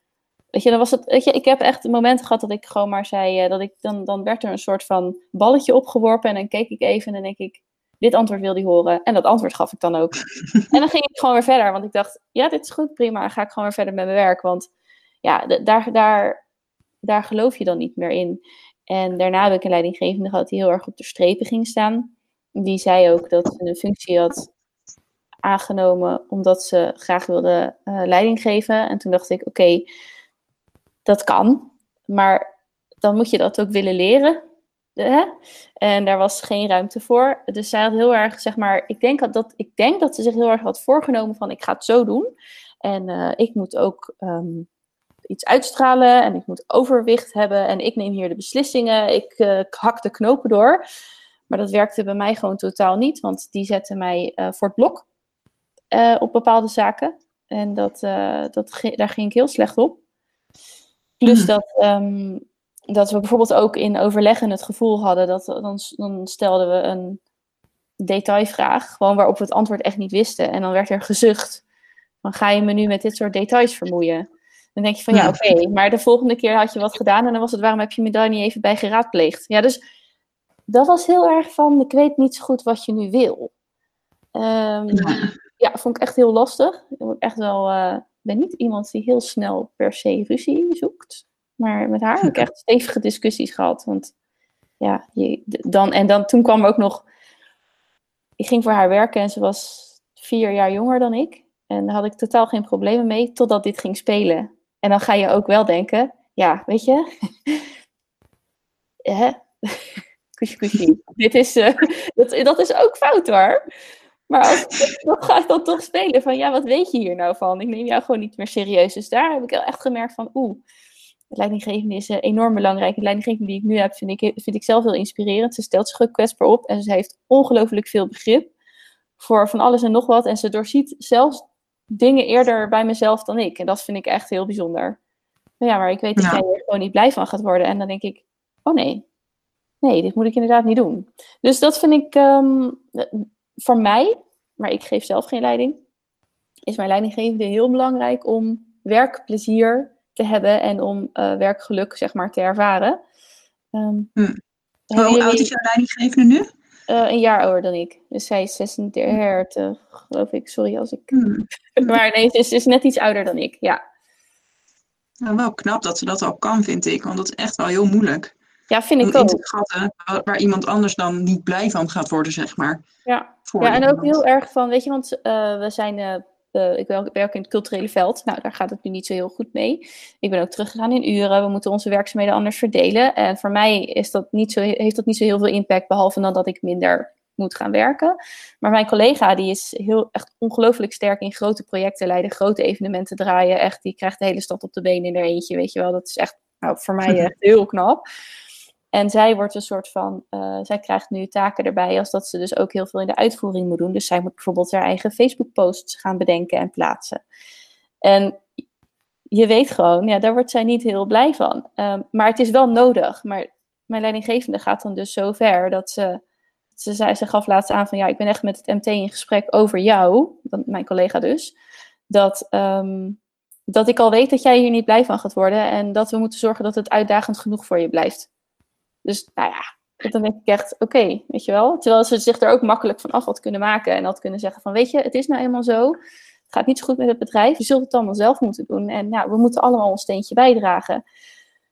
Weet je, dan was het, weet je, ik heb echt momenten gehad dat ik gewoon maar zei, uh, dat ik, dan, dan werd er een soort van balletje opgeworpen en dan keek ik even en dan denk ik, dit antwoord wil die horen. En dat antwoord gaf ik dan ook. en dan ging ik gewoon weer verder, want ik dacht, ja, dit is goed, prima, dan ga ik gewoon weer verder met mijn werk. Want ja, daar, daar, daar geloof je dan niet meer in. En daarna heb ik een leidinggevende gehad die heel erg op de strepen ging staan. Die zei ook dat ze een functie had aangenomen omdat ze graag wilde uh, leiding geven. En toen dacht ik, oké, dat kan, maar dan moet je dat ook willen leren. Hè? En daar was geen ruimte voor. Dus zij had heel erg, zeg maar, ik denk dat, ik denk dat ze zich heel erg had voorgenomen van ik ga het zo doen. En uh, ik moet ook um, iets uitstralen en ik moet overwicht hebben en ik neem hier de beslissingen. Ik uh, hak de knopen door. Maar dat werkte bij mij gewoon totaal niet, want die zette mij uh, voor het blok op bepaalde zaken. En dat, dat, daar ging ik heel slecht op. Plus mm. dat, um, dat we bijvoorbeeld ook in overleggen het gevoel hadden dat dan, dan stelden we een detailvraag, gewoon waarop we het antwoord echt niet wisten. En dan werd er gezucht van ga je me nu met dit soort details vermoeien? Dan denk je van ja, oké, okay, maar de volgende keer had je wat gedaan en dan was het waarom heb je me daar niet even bij geraadpleegd? Ja, dus dat was heel erg van ik weet niet zo goed wat je nu wil. Um, ja. Ja. vond ik echt heel lastig. Ik moet echt wel uh, ben niet iemand die heel snel per se ruzie zoekt. Maar met haar heb ik echt stevige discussies gehad. Want ja, je, dan, en dan, toen kwam ook nog ik ging voor haar werken en ze was vier jaar jonger dan ik. En daar had ik totaal geen problemen mee, totdat dit ging spelen. En dan ga je ook wel denken, ja, weet je, hè? kusje, kusje. dit is, uh, dat, dat is ook fout hoor. Maar als, dan ga ik dan toch spelen van, ja, wat weet je hier nou van? Ik neem jou gewoon niet meer serieus. Dus daar heb ik echt gemerkt van, oeh, leidinggevende is enorm belangrijk. Het leidinggevende die ik nu heb, vind ik, vind ik zelf heel inspirerend. Ze stelt zich ook kwetsbaar op en ze heeft ongelooflijk veel begrip voor van alles en nog wat. En ze doorziet zelfs dingen eerder bij mezelf dan ik. En dat vind ik echt heel bijzonder. Maar ja, maar ik weet dat jij er gewoon niet blij van gaat worden. En dan denk ik, oh nee, nee, dit moet ik inderdaad niet doen. Dus dat vind ik um, voor mij, maar ik geef zelf geen leiding, is mijn leidinggevende heel belangrijk om werkplezier te hebben en om uh, werkgeluk, zeg maar, te ervaren. Um, hm. Hoe oud is jouw leidinggevende nu? Uh, een jaar ouder dan ik. Dus zij is 36, geloof ik. Sorry als ik. Hmm. maar nee, ze is, is, net iets ouder dan ik, ja. Nou, wel knap dat ze dat al kan, vind ik. Want dat is echt wel heel moeilijk. Ja, vind ik ook. Gatten, waar iemand anders dan niet blij van gaat worden, zeg maar. Ja, ja en ook heel erg van, weet je, want uh, we zijn uh, uh, ik werk in het culturele veld. Nou, daar gaat het nu niet zo heel goed mee. Ik ben ook teruggegaan in uren. We moeten onze werkzaamheden anders verdelen. En voor mij is dat niet zo, heeft dat niet zo heel veel impact, behalve dan dat ik minder moet gaan werken. Maar mijn collega die is heel, echt ongelooflijk sterk in grote projecten leiden, grote evenementen draaien. Echt, die krijgt de hele stad op de benen in er eentje, weet je wel. Dat is echt nou, voor mij echt heel knap. En zij wordt een soort van, uh, zij krijgt nu taken erbij als dat ze dus ook heel veel in de uitvoering moet doen. Dus zij moet bijvoorbeeld haar eigen Facebook-posts gaan bedenken en plaatsen. En je weet gewoon, ja, daar wordt zij niet heel blij van. Um, maar het is wel nodig. Maar mijn leidinggevende gaat dan dus zo ver dat ze, ze, zei, ze gaf laatst aan van, ja, ik ben echt met het MT in gesprek over jou, mijn collega dus, dat, um, dat ik al weet dat jij hier niet blij van gaat worden en dat we moeten zorgen dat het uitdagend genoeg voor je blijft. Dus nou ja, dan denk ik echt, oké, weet je wel. Terwijl ze zich er ook makkelijk van af had kunnen maken en had kunnen zeggen van, weet je, het is nou eenmaal zo. Het gaat niet zo goed met het bedrijf. Je zult het allemaal zelf moeten doen. En nou, we moeten allemaal een steentje bijdragen.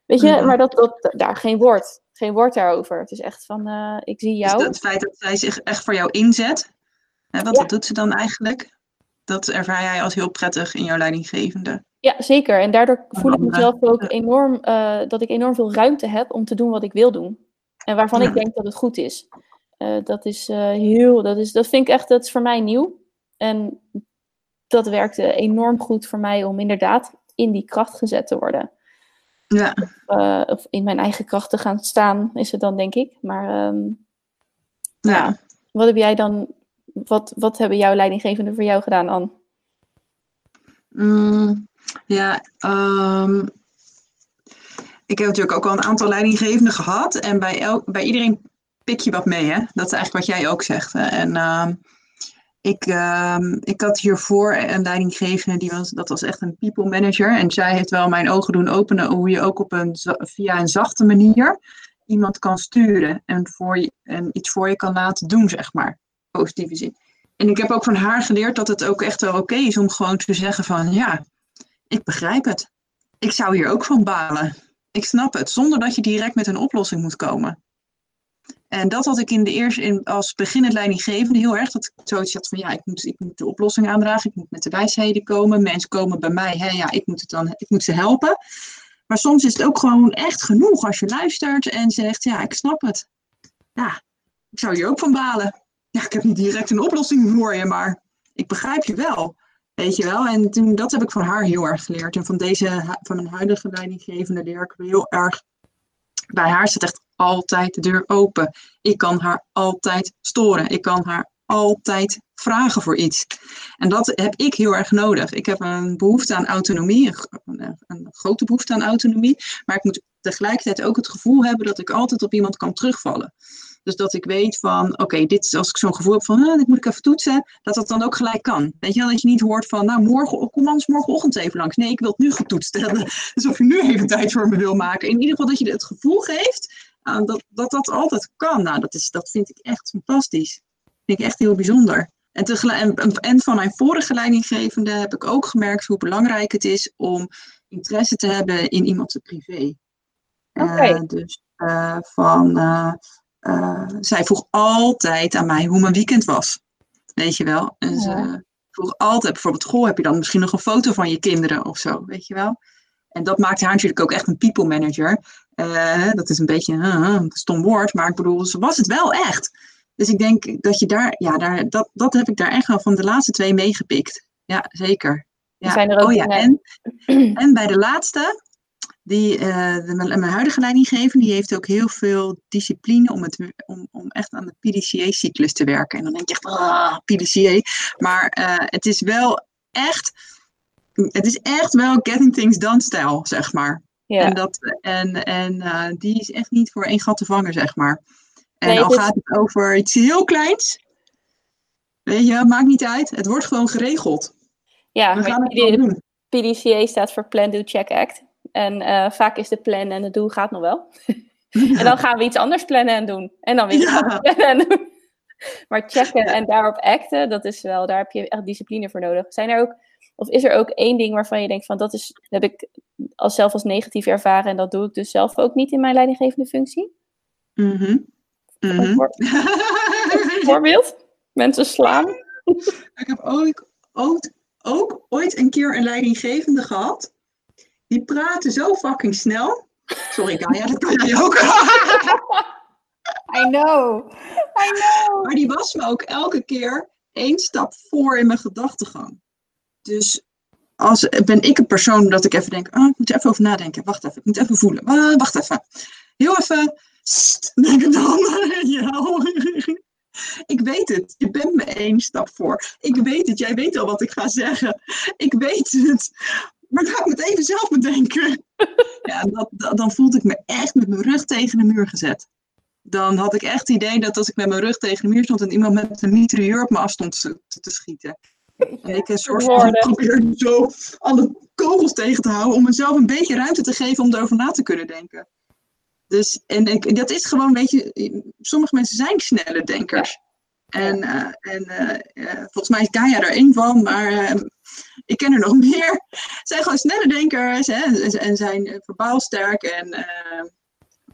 Weet je, maar dat, dat, daar geen woord. Geen woord daarover. Het is echt van, uh, ik zie jou. Dus het feit dat zij zich echt voor jou inzet, hè, wat, ja. doet ze dan eigenlijk? Dat ervaar jij als heel prettig in jouw leidinggevende. Ja, zeker. En daardoor voel ik mezelf ook enorm, uh, dat ik enorm veel ruimte heb om te doen wat ik wil doen. En waarvan ja. ik denk dat het goed is. Uh, dat is uh, heel, dat, is, dat vind ik echt, dat is voor mij nieuw. En dat werkte enorm goed voor mij om inderdaad in die kracht gezet te worden. Ja. Of, of in mijn eigen kracht te gaan staan, is het dan, denk ik. Maar um, ja. ja. wat heb jij dan, wat, wat hebben jouw leidinggevenden voor jou gedaan, Anne? Mm, ja, um, ik heb natuurlijk ook al een aantal leidinggevenden gehad. En bij, el, bij iedereen pik je wat mee, hè? Dat is eigenlijk wat jij ook zegt. Hè? En uh, ik, uh, ik had hiervoor een leidinggevende, die was, dat was echt een people manager. En zij heeft wel mijn ogen doen openen hoe je ook op een, via een zachte manier iemand kan sturen. En, voor je, en iets voor je kan laten doen, zeg maar. Positieve zin. En ik heb ook van haar geleerd dat het ook echt wel oké is om gewoon te zeggen van ja, ik begrijp het. Ik zou hier ook van balen. Ik snap het, zonder dat je direct met een oplossing moet komen. En dat had ik in de eerste, in, als beginnend leidinggevende heel erg. Dat ik zoiets had van ja, ik moet, ik moet de oplossing aandragen. Ik moet met de wijsheden komen. Mensen komen bij mij. Hè, ja, ik moet, het dan, ik moet ze helpen. Maar soms is het ook gewoon echt genoeg als je luistert en zegt ja, ik snap het. Ja, ik zou hier ook van balen. Ja, ik heb niet direct een oplossing voor je, maar ik begrijp je wel. Weet je wel? En dat heb ik van haar heel erg geleerd. En van deze, van mijn huidige leidinggevende leer ik heel erg. Bij haar staat echt altijd de deur open. Ik kan haar altijd storen. Ik kan haar altijd vragen voor iets. En dat heb ik heel erg nodig. Ik heb een behoefte aan autonomie, een, een grote behoefte aan autonomie. Maar ik moet tegelijkertijd ook het gevoel hebben dat ik altijd op iemand kan terugvallen. Dus dat ik weet van, oké, okay, dit als ik zo'n gevoel heb van, ah, dit moet ik even toetsen, dat dat dan ook gelijk kan. Weet je wel, dat je niet hoort van, nou, morgen, kom anders morgenochtend even langs. Nee, ik wil het nu getoetst hebben. Dus of je nu even tijd voor me wil maken. In ieder geval dat je het gevoel geeft uh, dat, dat dat altijd kan. Nou, dat, is, dat vind ik echt fantastisch. Dat vind ik echt heel bijzonder. En, tegelijk, en, en van mijn vorige leidinggevende heb ik ook gemerkt hoe belangrijk het is om interesse te hebben in iemands privé. Okay. Uh, dus uh, van eh, zij vroeg altijd aan mij hoe mijn weekend was. Weet je wel? En ze vroeg altijd bijvoorbeeld, goh, heb je dan misschien nog een foto van je kinderen of zo? Weet je wel? En dat maakt haar natuurlijk ook echt een people manager. Uh, dat is een beetje een stom woord, maar ik bedoel, ze was het wel echt. Dus ik denk dat je daar, ja, daar, dat, dat heb ik daar echt wel van de laatste twee meegepikt. Ja, zeker. Ja. Zijn er ook oh ja, en, en bij de laatste, die, uh, de, mijn huidige leidinggever, die heeft ook heel veel discipline om, het, om, om echt aan de PDCA-cyclus te werken. En dan denk je echt, ah, PDCA. Maar uh, het is wel echt, het is echt wel getting things done stijl, zeg maar. Ja. En, dat, en, en uh, die is echt niet voor één gat te vangen, zeg maar. En nee, al dit... gaat het over iets heel kleins, weet je, maakt niet uit. Het wordt gewoon geregeld. Ja, We gaan het doen. PDCA staat voor Plan, Do, Check, Act. En uh, vaak is de plan en het doel gaat nog wel. en dan gaan we iets anders plannen en doen. En dan weer iets ja. anders plannen en doen. maar checken en daarop acten, dat is wel, daar heb je echt discipline voor nodig. Zijn er ook, of is er ook één ding waarvan je denkt van dat is, heb ik als zelf als negatief ervaren en dat doe ik dus zelf ook niet in mijn leidinggevende functie? Mm -hmm. Mm -hmm. Voor... voorbeeld? Mensen slaan? ik heb ook, ook, ook ooit een keer een leidinggevende gehad die praten zo fucking snel. Sorry, Kaya, dat kan jij ook. I know. I know. Maar die was me ook elke keer één stap voor in mijn gedachtegang. Dus als ben ik een persoon dat ik even denk, oh, ik moet er even over nadenken. Wacht even, ik moet even voelen. Ah, wacht even. Heel even, Sst, denk ik dan. ja. Ik weet het, je bent me één stap voor. Ik weet het, jij weet al wat ik ga zeggen. Ik weet het. Maar ga ik het even zelf bedenken. ja, dat, dat, dan voelde ik me echt met mijn rug tegen de muur gezet. Dan had ik echt het idee dat als ik met mijn rug tegen de muur stond en iemand met een mitrailleur op me af stond te, te schieten. En ik een soort van probeerde zo alle kogels tegen te houden om mezelf een beetje ruimte te geven om erover na te kunnen denken. Dus, en ik, dat is gewoon, weet je, sommige mensen zijn snelle denkers. En, uh, en uh, volgens mij is Kaya er één van, maar ik ken er nog meer. Zijn gewoon snelle denkers hè, en zijn verbaal sterk en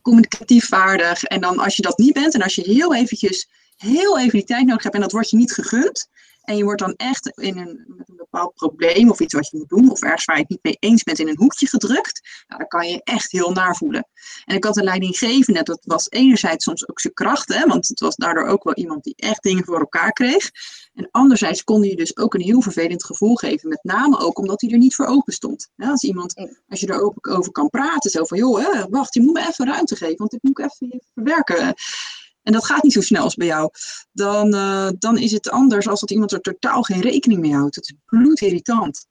communicatief vaardig. En dan als je dat niet bent en als je heel eventjes, heel even die tijd nodig hebt en dat wordt je niet gegund, en je wordt dan echt in een, met een bepaald probleem of iets wat je moet doen, of ergens waar je het niet mee eens bent, in een hoekje gedrukt. Nou, dan kan je echt heel naar voelen. En ik had een leidinggevende, dat was enerzijds soms ook zijn kracht, hè, want het was daardoor ook wel iemand die echt dingen voor elkaar kreeg. En anderzijds kon je dus ook een heel vervelend gevoel geven, met name ook omdat hij er niet voor open stond. als iemand, als je er open over kan praten, zo van, joh, hè, wacht, je moet me even ruimte geven, want dit moet ik even verwerken en dat gaat niet zo snel als bij jou, dan, uh, dan is het anders als dat iemand er totaal geen rekening mee houdt. Dat is bloedirritant.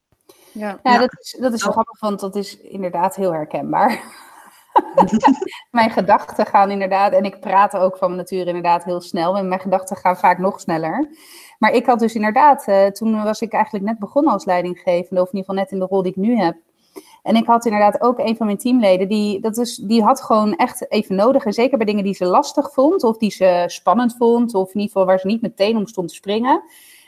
Ja, ja, dat is, dat is wel grappig, want dat is inderdaad heel herkenbaar. mijn gedachten gaan inderdaad, en ik praat ook van mijn natuur inderdaad heel snel, en mijn gedachten gaan vaak nog sneller. Maar ik had dus inderdaad, uh, toen was ik eigenlijk net begonnen als leidinggevende, of in ieder geval net in de rol die ik nu heb. En ik had inderdaad ook een van mijn teamleden, die, dat is, die had gewoon echt even nodig. En zeker bij dingen die ze lastig vond, of die ze spannend vond, of in ieder geval waar ze niet meteen om stond te springen.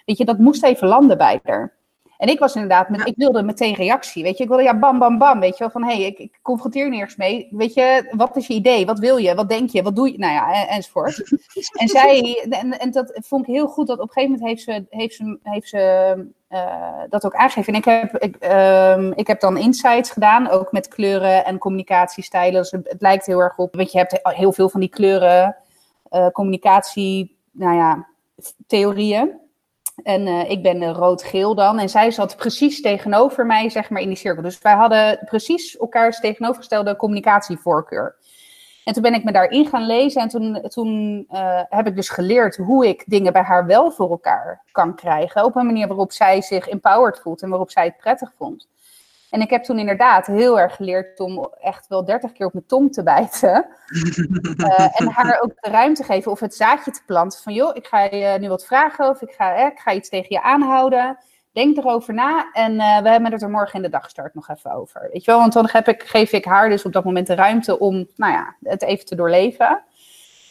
Weet je, dat moest even landen bij haar. En ik was inderdaad, met, ik wilde meteen reactie, weet je. Ik wilde ja, bam, bam, bam, weet je wel. Van, hé, hey, ik, ik confronteer eerst mee. Weet je, wat is je idee? Wat wil je? Wat denk je? Wat doe je? Nou ja, enzovoort. en zij, en, en dat vond ik heel goed, dat op een gegeven moment heeft ze, heeft ze, heeft ze uh, dat ook aangegeven. En ik heb, ik, um, ik heb dan insights gedaan, ook met kleuren en communicatiestijlen. Dus het, lijkt heel erg op, want je hebt heel veel van die kleuren, uh, communicatie, nou ja, theorieën. En uh, ik ben rood-geel dan. En zij zat precies tegenover mij, zeg maar, in die cirkel. Dus wij hadden precies elkaars tegenovergestelde communicatievoorkeur. En toen ben ik me daarin gaan lezen en toen, toen uh, heb ik dus geleerd hoe ik dingen bij haar wel voor elkaar kan krijgen. Op een manier waarop zij zich empowered voelt en waarop zij het prettig vond. En ik heb toen inderdaad heel erg geleerd om echt wel dertig keer op mijn tong te bijten. uh, en haar ook de ruimte geven of het zaadje te planten van joh, ik ga je nu wat vragen of ik ga, eh, ik ga iets tegen je aanhouden. Denk erover na en uh, we hebben het er morgen in de dagstart nog even over. Weet je wel, want dan heb ik, geef ik haar dus op dat moment de ruimte om nou ja, het even te doorleven.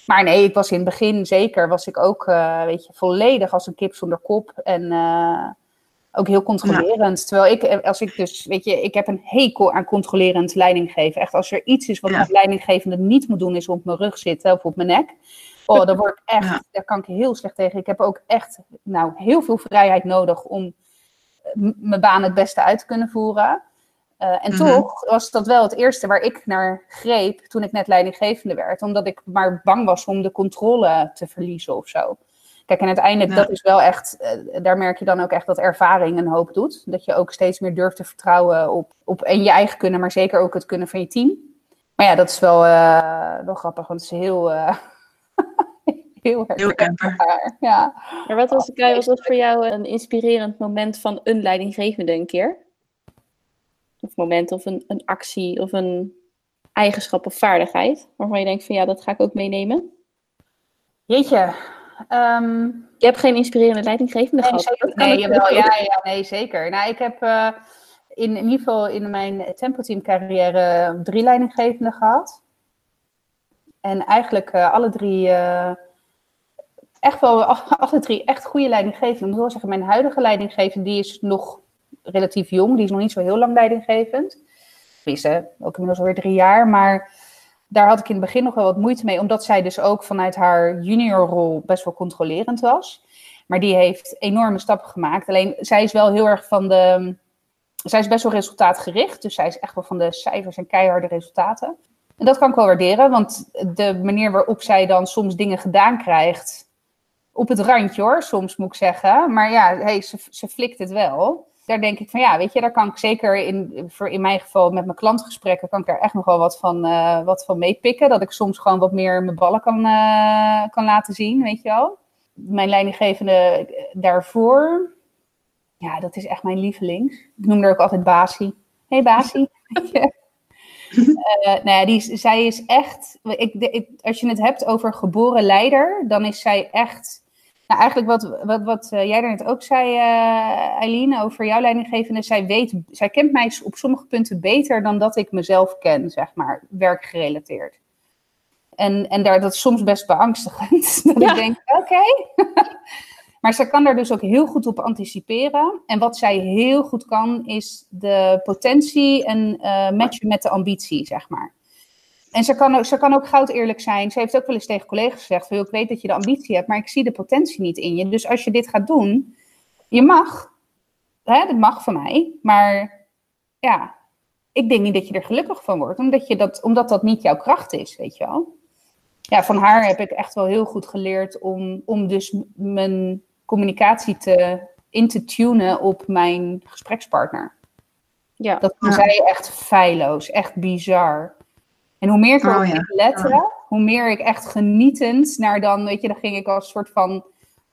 Maar nee, ik was in het begin zeker, was ik ook uh, weet je, volledig als een kip zonder kop. En uh, ook heel controlerend. Ja. Terwijl ik, als ik dus, weet je, ik heb een hekel aan controlerend leiding geven. Echt, als er iets is wat ja. een leidinggevende niet moet doen, is op mijn rug zitten of op mijn nek. Oh, daar word ik echt, daar kan ik heel slecht tegen. Ik heb ook echt nou, heel veel vrijheid nodig om mijn baan het beste uit te kunnen voeren. Uh, en mhm. toch was dat wel het eerste waar ik naar greep toen ik net leidinggevende werd. Omdat ik maar bang was om de controle te verliezen of zo. Kijk, en uiteindelijk, dat is wel echt, uh, daar merk je dan ook echt dat ervaring een hoop doet. Dat je ook steeds meer durft te vertrouwen op, op en je eigen kunnen, maar zeker ook het kunnen van je team. Maar ja, dat is wel, uh, wel grappig, want het is heel, heel, heel Ja. Maar wat was, Kai, was dat voor jou een inspirerend moment van een leidinggevende een keer? Of moment of een, een actie of een eigenschap of vaardigheid waarvan je denkt van ja, dat ga ik ook meenemen? Jeetje. Um, je hebt geen inspirerende leidinggevende nee, gehad? Zeker, nee, jawel, ja, ja, nee, zeker. Nou, ik heb uh, in, in ieder geval in mijn tempoteam carrière drie leidinggevenden gehad. En eigenlijk uh, alle drie, uh, echt wel, alle drie echt goede leidinggevenden. Ik moet wel zeggen, mijn huidige leidinggevende, die is nog relatief jong. Die is nog niet zo heel lang leidinggevend. Tenminste, ook inmiddels alweer drie jaar. Maar daar had ik in het begin nog wel wat moeite mee. Omdat zij dus ook vanuit haar juniorrol best wel controlerend was. Maar die heeft enorme stappen gemaakt. Alleen zij is wel heel erg van de. Zij is best wel resultaatgericht. Dus zij is echt wel van de cijfers en keiharde resultaten. En dat kan ik wel waarderen. Want de manier waarop zij dan soms dingen gedaan krijgt. Op het randje hoor, soms moet ik zeggen. Maar ja, hey, ze, ze flikt het wel daar denk ik van ja, weet je, daar kan ik zeker in, voor in mijn geval met mijn klantgesprekken, kan ik daar echt nog wel wat van, uh, wat van meepikken. Dat ik soms gewoon wat meer mijn ballen kan, uh, kan laten zien, weet je wel. Mijn leidinggevende daarvoor, ja, dat is echt mijn lievelings. Ik noem haar ook altijd Basie. hey, Basie. uh, nou die, zij is echt, ik, ik, als je het hebt over geboren leider, dan is zij echt nou, eigenlijk wat, wat, wat uh, jij daarnet ook zei, uh, Eileen, over jouw leidinggevende. Zij, weet, zij kent mij op sommige punten beter dan dat ik mezelf ken, zeg maar, werkgerelateerd. En, en daar, dat is soms best beangstigend. dat ik denk, oké. maar zij kan daar dus ook heel goed op anticiperen. En wat zij heel goed kan, is de potentie en uh, matchen met de ambitie, zeg maar. En ze kan, ook, ze kan ook goud eerlijk zijn. Ze heeft ook wel eens tegen collega's gezegd: Ik weet dat je de ambitie hebt, maar ik zie de potentie niet in je. Dus als je dit gaat doen, je mag. Hè, dat mag van mij. Maar ja, ik denk niet dat je er gelukkig van wordt, omdat, je dat, omdat dat niet jouw kracht is, weet je wel. Ja, van haar heb ik echt wel heel goed geleerd om, om dus mijn communicatie te, in te tunen op mijn gesprekspartner. Ja. Dat was zij echt feilloos, echt bizar. En hoe meer ik erop oh, ja. lette, hoe meer ik echt genietend naar dan, weet je, dan ging ik als soort van,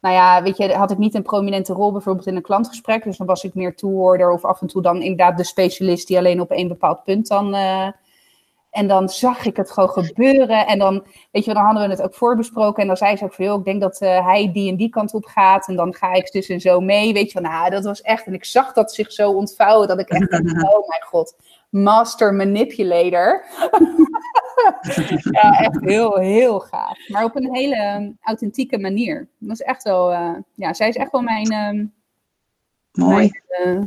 nou ja, weet je, had ik niet een prominente rol bijvoorbeeld in een klantgesprek, dus dan was ik meer toehoorder of af en toe dan inderdaad de specialist die alleen op één bepaald punt dan... Uh, en dan zag ik het gewoon gebeuren. En dan, weet je, dan hadden we het ook voorbesproken. En dan zei ze ook van, joh, ik denk dat uh, hij die en die kant op gaat. En dan ga ik dus en zo mee. Weet je, van, nou, dat was echt... En ik zag dat zich zo ontvouwen, dat ik echt dacht, oh mijn god, master manipulator. ja, echt heel, heel gaaf. Maar op een hele ehm, authentieke manier. Dat is echt wel, uh, ja, zij is echt wel mijn... Uh, Mooi. Mijn, uh,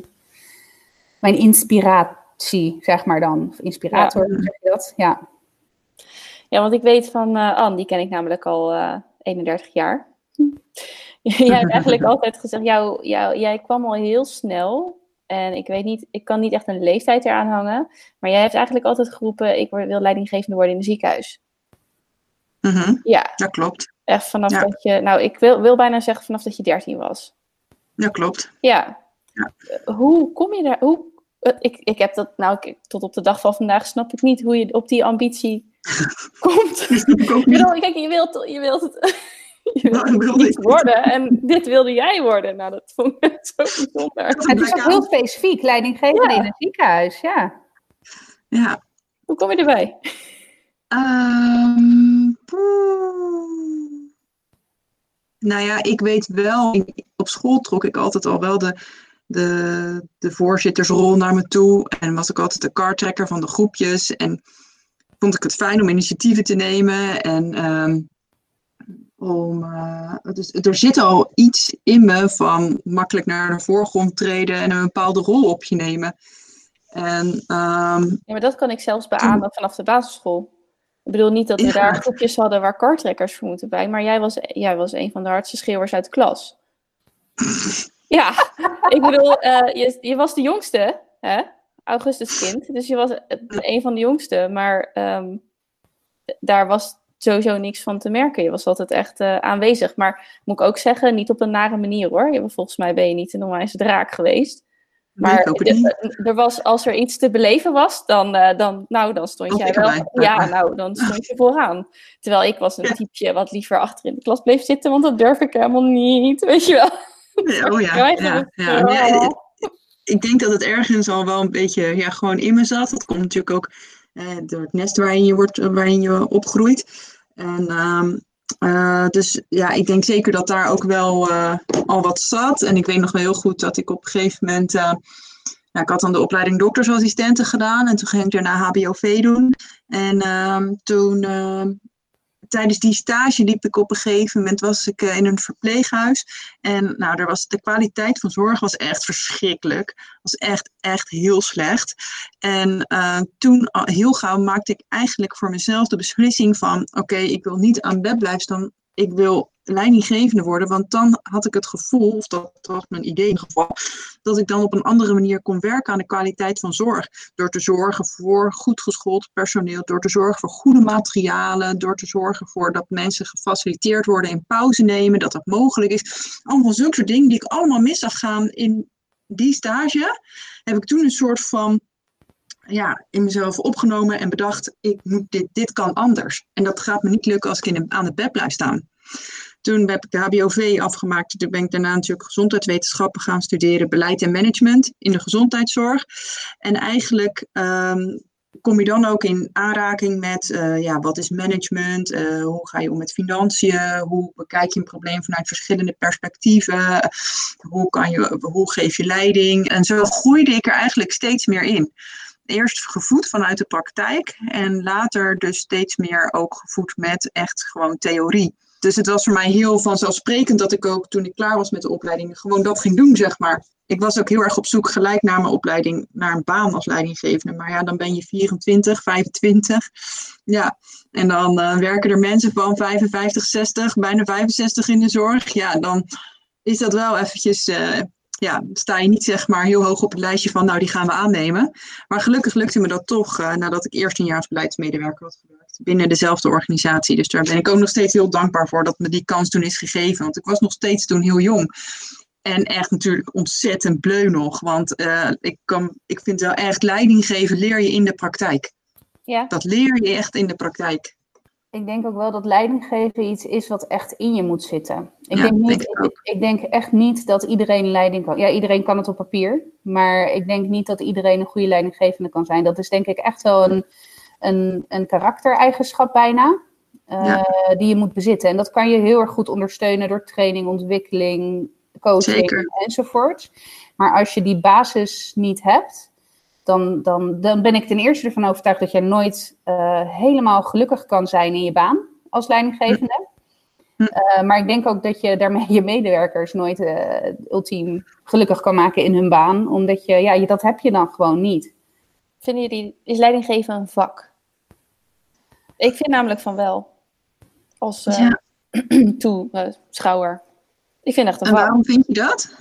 mijn inspiratie, zeg maar dan. Of inspirator, ja. zeg je dat? Ja. Ja, want ik weet van uh, Anne, die ken ik namelijk al 31 jaar. Jij hebt eigenlijk altijd gezegd, jou, jou, jij kwam al heel snel en ik weet niet, ik kan niet echt een leeftijd eraan hangen. Maar jij hebt eigenlijk altijd geroepen, ik wil leidinggevende worden in een ziekenhuis. Mm Ja. Dat klopt. Echt vanaf dat je, nou ik wil, wil bijna zeggen vanaf dat je 13 was. Dat klopt. Ja. ja. Hoe kom je daar, hoe, eh, ik, ik heb dat, nou ik, tot op de dag van vandaag snap ik niet hoe je op die ambitie komt. ik bedoel, kijk, je wilt, je wilt het je wilde, worden en dit wilde jij worden. Nou, dat vond ik zo bijzonder. Het is ook heel specifiek, leidinggevende ja. in een ziekenhuis, ja. Ja. Hoe kom je erbij? Um, nou ja, ik weet wel, op school trok ik altijd al wel de, de, de voorzittersrol naar me toe. En was ik altijd de kartrekker van de groepjes. En vond ik het fijn om initiatieven te nemen. En um, om, uh, dus er zit al iets in me van makkelijk naar de voorgrond treden en een bepaalde rol op je nemen. En, um, ja, maar dat kan ik zelfs beamen vanaf de basisschool. Ik bedoel niet dat we daar groepjes hadden waar kartrekkers voor moeten bij, maar jij was, jij was een van de hardste schreeuwers uit de klas. ja, ik bedoel, uh, je, je was de jongste, hè? Augustuskind, dus je was een van de jongste, maar um, daar was sowieso niks van te merken. Je was altijd echt uh, aanwezig. Maar moet ik ook zeggen, niet op een nare manier hoor. Je, volgens mij ben je niet een onwijs draak geweest. Maar er was, als er iets te beleven was, dan, uh, dan, nou, dan stond jij wel. Ja, nou, dan stond je vooraan. Terwijl ik was een typeje wat liever achter in de klas bleef zitten, want dat durf ik helemaal niet, weet je wel. Oh ja, ja, ja. ik denk dat het ergens al wel een beetje ja, gewoon in me zat. Dat komt natuurlijk ook door het nest waarin je, wordt, waarin je opgroeit. En um, uh, dus ja, ik denk zeker dat daar ook wel uh, al wat zat. En ik weet nog wel heel goed dat ik op een gegeven moment. Uh, nou, ik had dan de opleiding doktersassistenten gedaan en toen ging ik daarna HBOV doen. En ehm, toen ehm, tijdens die stage liep ik op een gegeven moment, was ik uh, in een verpleeghuis. En nou, daar was, de kwaliteit van zorg was echt verschrikkelijk. Was echt, echt heel slecht. En uh, toen heel gauw maakte ik eigenlijk voor mezelf de beslissing van, oké, ik wil niet aan bed blijven staan. Ik wil leidinggevende worden. Want dan had ik het gevoel, of dat was mijn idee in ieder geval, dat ik dan op een andere manier kon werken aan de kwaliteit van zorg. Door te zorgen voor goed geschoold personeel, door te zorgen voor goede materialen, door te zorgen voor dat mensen gefaciliteerd worden in pauze nemen, dat dat mogelijk is. Allemaal zulke soort dingen die ik allemaal mis zag gaan in die stage, heb ik toen een soort van ja, in mezelf opgenomen en bedacht, ik moet dit, dit kan anders. En dat gaat me niet lukken als ik in aan het bed blijf staan. Toen heb ik de HBOV afgemaakt. Toen ben ik daarna natuurlijk gezondheidswetenschappen gaan studeren, beleid en management in de gezondheidszorg. En eigenlijk um, kom je dan ook in aanraking met uh, ja, wat is management, uh, hoe ga je om met financiën, hoe bekijk je een probleem vanuit verschillende perspectieven, hoe, kan je, hoe geef je leiding. En zo groeide ik er eigenlijk steeds meer in. Eerst gevoed vanuit de praktijk en later dus steeds meer ook gevoed met echt gewoon theorie. Dus het was voor mij heel vanzelfsprekend dat ik ook toen ik klaar was met de opleiding gewoon dat ging doen, zeg maar. Ik was ook heel erg op zoek gelijk na mijn opleiding naar een baan als leidinggevende. Maar ja, dan ben je 24, 25. Ja, en dan uh, werken er mensen van 55, 60, bijna 65 in de zorg. Ja, dan is dat wel eventjes, uh, ja, sta je niet zeg maar heel hoog op het lijstje van nou die gaan we aannemen. Maar gelukkig lukte me dat toch uh, nadat ik eerst een jaar als beleidsmedewerker had gewerkt binnen dezelfde organisatie. Dus daar ben ik ook nog steeds heel dankbaar voor dat me die kans toen is gegeven. Want ik was nog steeds toen heel jong. En echt natuurlijk ontzettend bleu nog. Want uh, ik, kan, ik vind wel echt leiding geven leer je in de praktijk. Ja. Dat leer je echt in de praktijk. Ik denk ook wel dat leidinggeven iets is wat echt in je moet zitten. Ik, denk, niet, ik, ik, denk echt niet dat iedereen leiding kan. Ja, iedereen kan het op papier. Maar ik denk niet dat iedereen een goede leidinggevende kan zijn. Dat is denk ik echt wel een, een, een karaktereigenschap bijna. Uh, die je moet bezitten. En dat kan je heel erg goed ondersteunen door training, ontwikkeling, coaching Zeker. enzovoort. Maar als je die basis niet hebt, dan, dan, dan ben ik ten eerste ervan overtuigd dat je nooit uh, helemaal gelukkig kan zijn in je baan als leidinggevende. Hm. Uh, maar ik denk ook dat je daarmee je medewerkers nooit ultiem gelukkig kan maken in hun baan, omdat je, ja, dat heb je dan gewoon niet. Vinden jullie, is leidinggeven een vak? Ik vind namelijk van wel. Als uh, ja. toeschouwer. Ik vind echt een En waarom vind je dat?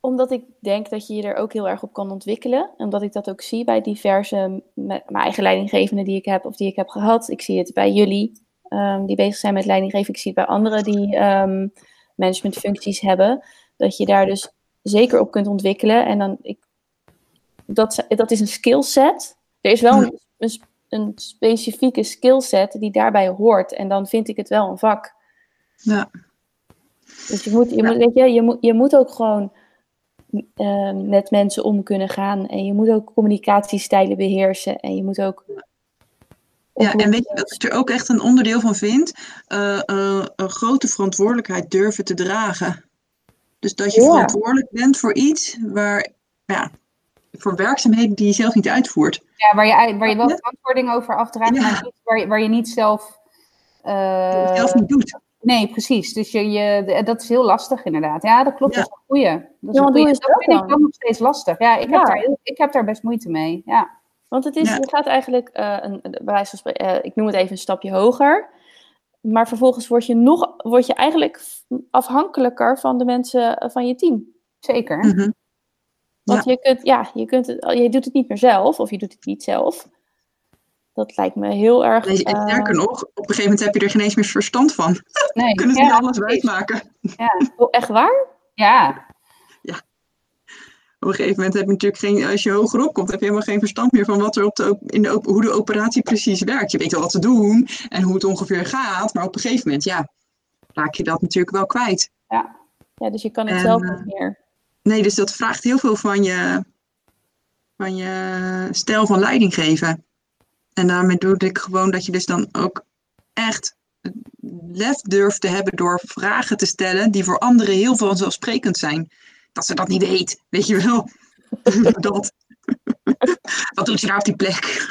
Omdat ik denk dat je je er ook heel erg op kan ontwikkelen. Omdat ik dat ook zie bij diverse, mijn eigen leidinggevenden die ik heb of die ik heb gehad. Ik zie het bij jullie um, die bezig zijn met leidinggeven. Ik zie het bij anderen die um, managementfuncties hebben. Dat je daar dus zeker op kunt ontwikkelen. En dan, ik, dat, dat is een skillset. Er is wel een, een een specifieke skillset die daarbij hoort. En dan vind ik het wel een vak. Ja. Dus je moet, je, moet, weet je, je, moet, je moet ook gewoon uh, met mensen om kunnen gaan. En je moet ook communicatiestijlen beheersen. En je moet ook. Ja, en weet je wat ik er ook echt een onderdeel van vind? Uh, uh, een grote verantwoordelijkheid durven te dragen. Dus dat je verantwoordelijk bent voor iets waar, ja, voor werkzaamheden die je zelf niet uitvoert. Ja, waar je, waar je wel verantwoording over afdraagt, maar niet, waar, je, waar je niet zelf... Uh, zelf niet doet. Nee, precies. Dus je, je, dat is heel lastig inderdaad. Ja, dat klopt. Dat is een goeie. Dat, is een goeie. dat vind ik dan nog steeds lastig. Ja, ik, Heb daar, ik heb daar best moeite mee. Ja. Want het is, je gaat eigenlijk, uh, een, bij wijze van spreken, uh, ik noem het even een stapje hoger. Maar vervolgens word je, nog, word je eigenlijk afhankelijker van de mensen van je team. Zeker. Mm -hmm. Want ja. je, kunt, ja, je, kunt het, je doet het niet meer zelf, of je doet het niet zelf. Dat lijkt me heel erg. Nee, sterker uh, nog, op een gegeven moment heb je er geen eens meer verstand van. Nee, kunnen ze ja, niet alles wijsmaken. Ja. Oh, echt waar? Ja. Ja. Op een gegeven moment heb je natuurlijk geen, als je hogerop komt, heb je helemaal geen verstand meer van wat er op de, in de, hoe de operatie precies werkt. Je weet wel wat te doen en hoe het ongeveer gaat, maar op een gegeven moment, ja, raak je dat natuurlijk wel kwijt. Ja, ja dus je kan het en, zelf niet meer. Nee, dus dat vraagt heel veel van je, van je stijl van leiding geven. En daarmee doe ik gewoon dat je dus dan ook echt lef durft te hebben door vragen te stellen die voor anderen heel vanzelfsprekend zijn. Dat ze dat niet weet, weet je wel. dat. Wat doet je daar op die plek?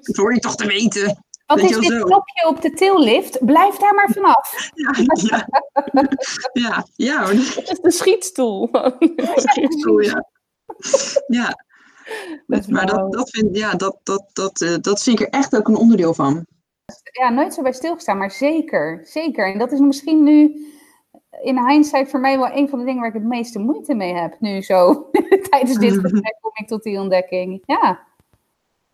dat hoor je toch te weten. Wat is dit knopje op de tillift? Blijf daar maar vanaf. Ja, ja. ja, ja. Het is de schietstoel. schietstoel, ja. Ja. Dat maar dat, dat, vind, ja, dat, dat, dat, uh, dat vind ik er echt ook een onderdeel van. Ja, nooit zo bij stilgestaan, maar zeker. Zeker. En dat is misschien nu in hindsight voor mij wel een van de dingen waar ik het meeste moeite mee heb. Nu zo, tijdens dit gesprek kom ik tot die ontdekking. Ja.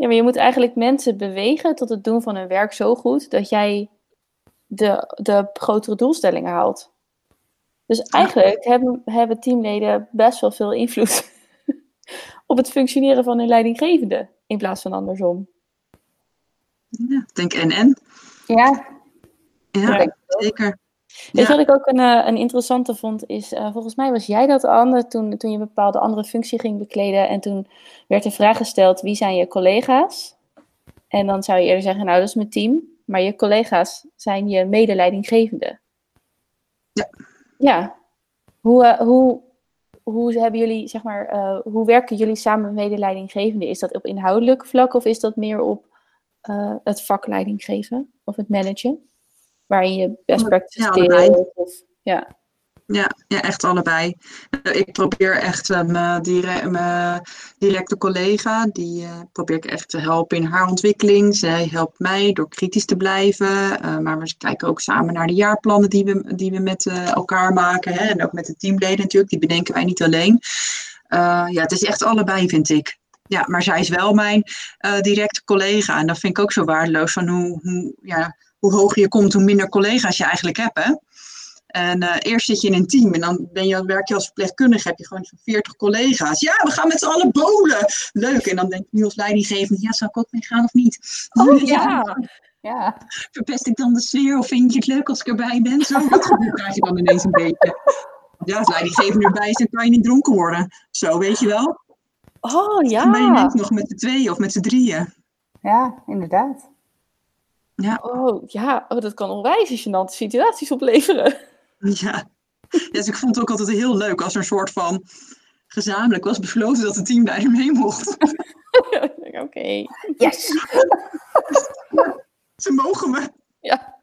Ja, maar je moet eigenlijk mensen bewegen tot het doen van hun werk zo goed dat jij de, de grotere doelstellingen haalt. Dus eigenlijk hebben, hebben teamleden best wel veel invloed op het functioneren van hun leidinggevende in plaats van andersom. Ja, ik denk en en. Ja, ja, ja zeker. Weet je wat ik ook een, uh, een interessante vond, is uh, volgens mij was jij dat Anne toen, toen je een bepaalde andere functie ging bekleden en toen werd de vraag gesteld, wie zijn je collega's? En dan zou je eerder zeggen, nou dat is mijn team, maar je collega's zijn je medeleidinggevende. Ja. Ja. Hoe, uh, hoe, hoe hebben jullie, zeg maar, uh, hoe werken jullie samen met medeleidinggevende? Is dat op inhoudelijk vlak of is dat meer op het vakleiding geven of het managen? Waarin je best practice ja, deelt? Of, ja. Ja, ja, echt allebei. Ik probeer echt uh, mijn, dire mijn directe collega, die uh, probeer ik echt te helpen in haar ontwikkeling. Zij helpt mij door kritisch te blijven. Uh, maar we kijken ook samen naar de jaarplannen die we, die we met elkaar maken. Hè? En ook met de teamleden natuurlijk, die bedenken wij niet alleen. ja, het is echt allebei, vind ik. Ja, maar zij is wel mijn directe collega. En dat vind ik ook zo waardeloos van hoe, hoe, ja, hoe hoger je komt, hoe minder collega's je eigenlijk hebt. Hè? En uh, eerst zit je in een team en dan ben je, werk je als verpleegkundige, heb je gewoon zo'n 40 collega's. Ja, we gaan met z'n allen bolen. Leuk. En dan denk ik nu als leidinggevende, ja, zou ik ook mee gaan of niet? Oh ja. ja. Verpest ik dan de sfeer of vind je het leuk als ik erbij ben? Zo, dat gevoel krijg je dan ineens een beetje. Ja, als leidinggevende erbij is, dan kan je niet dronken worden. Zo, weet je wel. Oh ja. Dan ben je net nog met z'n tweeën of met z'n drieën. Ja, inderdaad. Ja. Oh ja, oh, dat kan onwijs gênante situaties opleveren. Ja. dus ik vond het ook altijd heel leuk als er een soort van gezamenlijk was besloten dat het team daar mee mocht. Oké. Okay. Yes. Ze mogen me. Ja.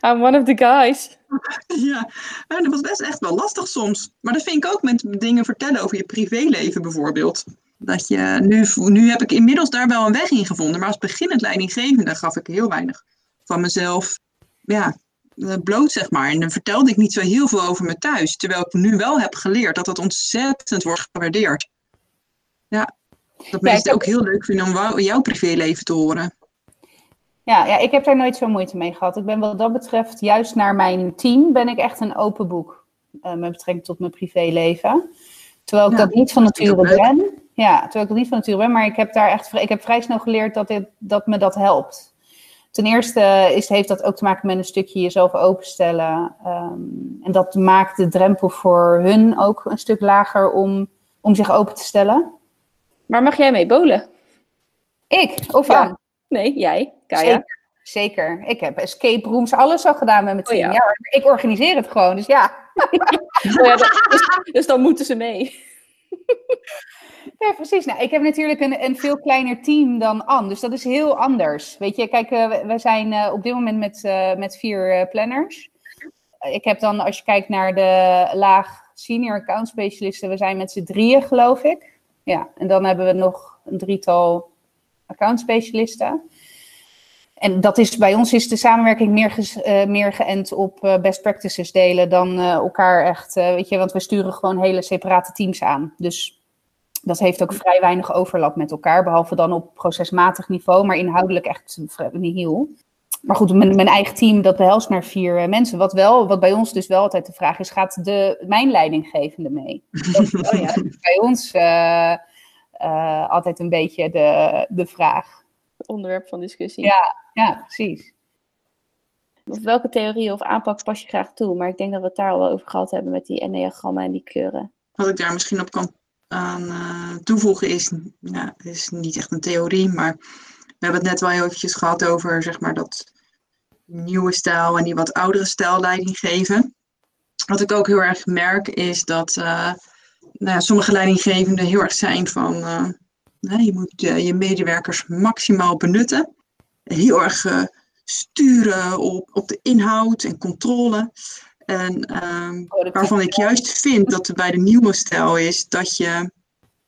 I'm one of the guys. Ja, en dat was best echt wel lastig soms. Maar dat vind ik ook met dingen vertellen over je privéleven bijvoorbeeld. Dat je, nu, nu heb ik inmiddels daar wel een weg in gevonden. Maar als beginnend leidinggevende gaf ik heel weinig van mezelf ja, eh, bloot, zeg maar. En dan vertelde ik niet zo heel veel over me thuis. Terwijl ik nu wel heb geleerd dat dat ontzettend wordt gewaardeerd. Ja, dat mensen ook heel leuk vinden om jouw privéleven te horen. Ja, ja, ik heb daar nooit zo moeite mee gehad. Ik ben wat dat betreft, juist naar mijn team, ben ik echt een open boek. Uh, met betrekking tot mijn privéleven. Terwijl ik ja, dat niet van nature ben. Ja, terwijl ik dat niet van nature ben. Maar ik heb daar echt ik heb vrij snel geleerd dat, dit, dat me dat helpt. Ten eerste is, heeft dat ook te maken met een stukje jezelf openstellen. Um, en dat maakt de drempel voor hun ook een stuk lager om, om zich open te stellen. Maar mag jij mee bolen? Ik? Of ja. Nee, jij, Kaya. Zeker, zeker. Ik heb escape rooms, alles al gedaan met mijn team. Oh, ja. ja. ik organiseer het gewoon, dus ja. oh, ja dus, dus dan moeten ze mee. Ja, precies. Nou, ik heb natuurlijk een, een veel kleiner team dan Anne, dus dat is heel anders. Weet je, kijk, uh, we zijn uh, op dit moment met, uh, met vier planners. Ik heb dan, als je kijkt naar de laag senior account specialisten, we zijn met z'n drieën, geloof ik. Ja, en dan hebben we nog een drietal accountspecialisten. En dat is, bij ons is de samenwerking meer, meer geënt op best practices delen dan elkaar echt, weet je, want we sturen gewoon hele separate teams aan. Dus dat heeft ook vrij weinig overlap met elkaar, behalve dan op procesmatig niveau, maar inhoudelijk echt niet heel. Maar goed, mijn, mijn, eigen team, dat behelst maar vier mensen. Wat, wel, wat bij ons dus wel altijd de vraag is, gaat de, mijn leidinggevende mee? Dat, oh ja, bij ons altijd een beetje de, de vraag onderwerp van discussie. Ja, ja, precies. Of welke theorie of aanpak pas je graag toe? Maar ik denk dat we het daar al wel over gehad hebben met die enneagrammen en die kleuren. Wat ik daar misschien op kan aan uh, toevoegen is, nou, is niet echt een theorie, maar we hebben het net wel heel eventjes gehad over zeg maar, dat nieuwe stijl en die wat oudere stijl leiding geven. Wat ik ook heel erg merk is dat uh, nou, sommige leidinggevenden heel erg zijn van uh, je moet je medewerkers maximaal benutten. Heel erg sturen op, op de inhoud en controle. En um, waarvan ik juist vind dat er bij de nieuwe stijl is dat je,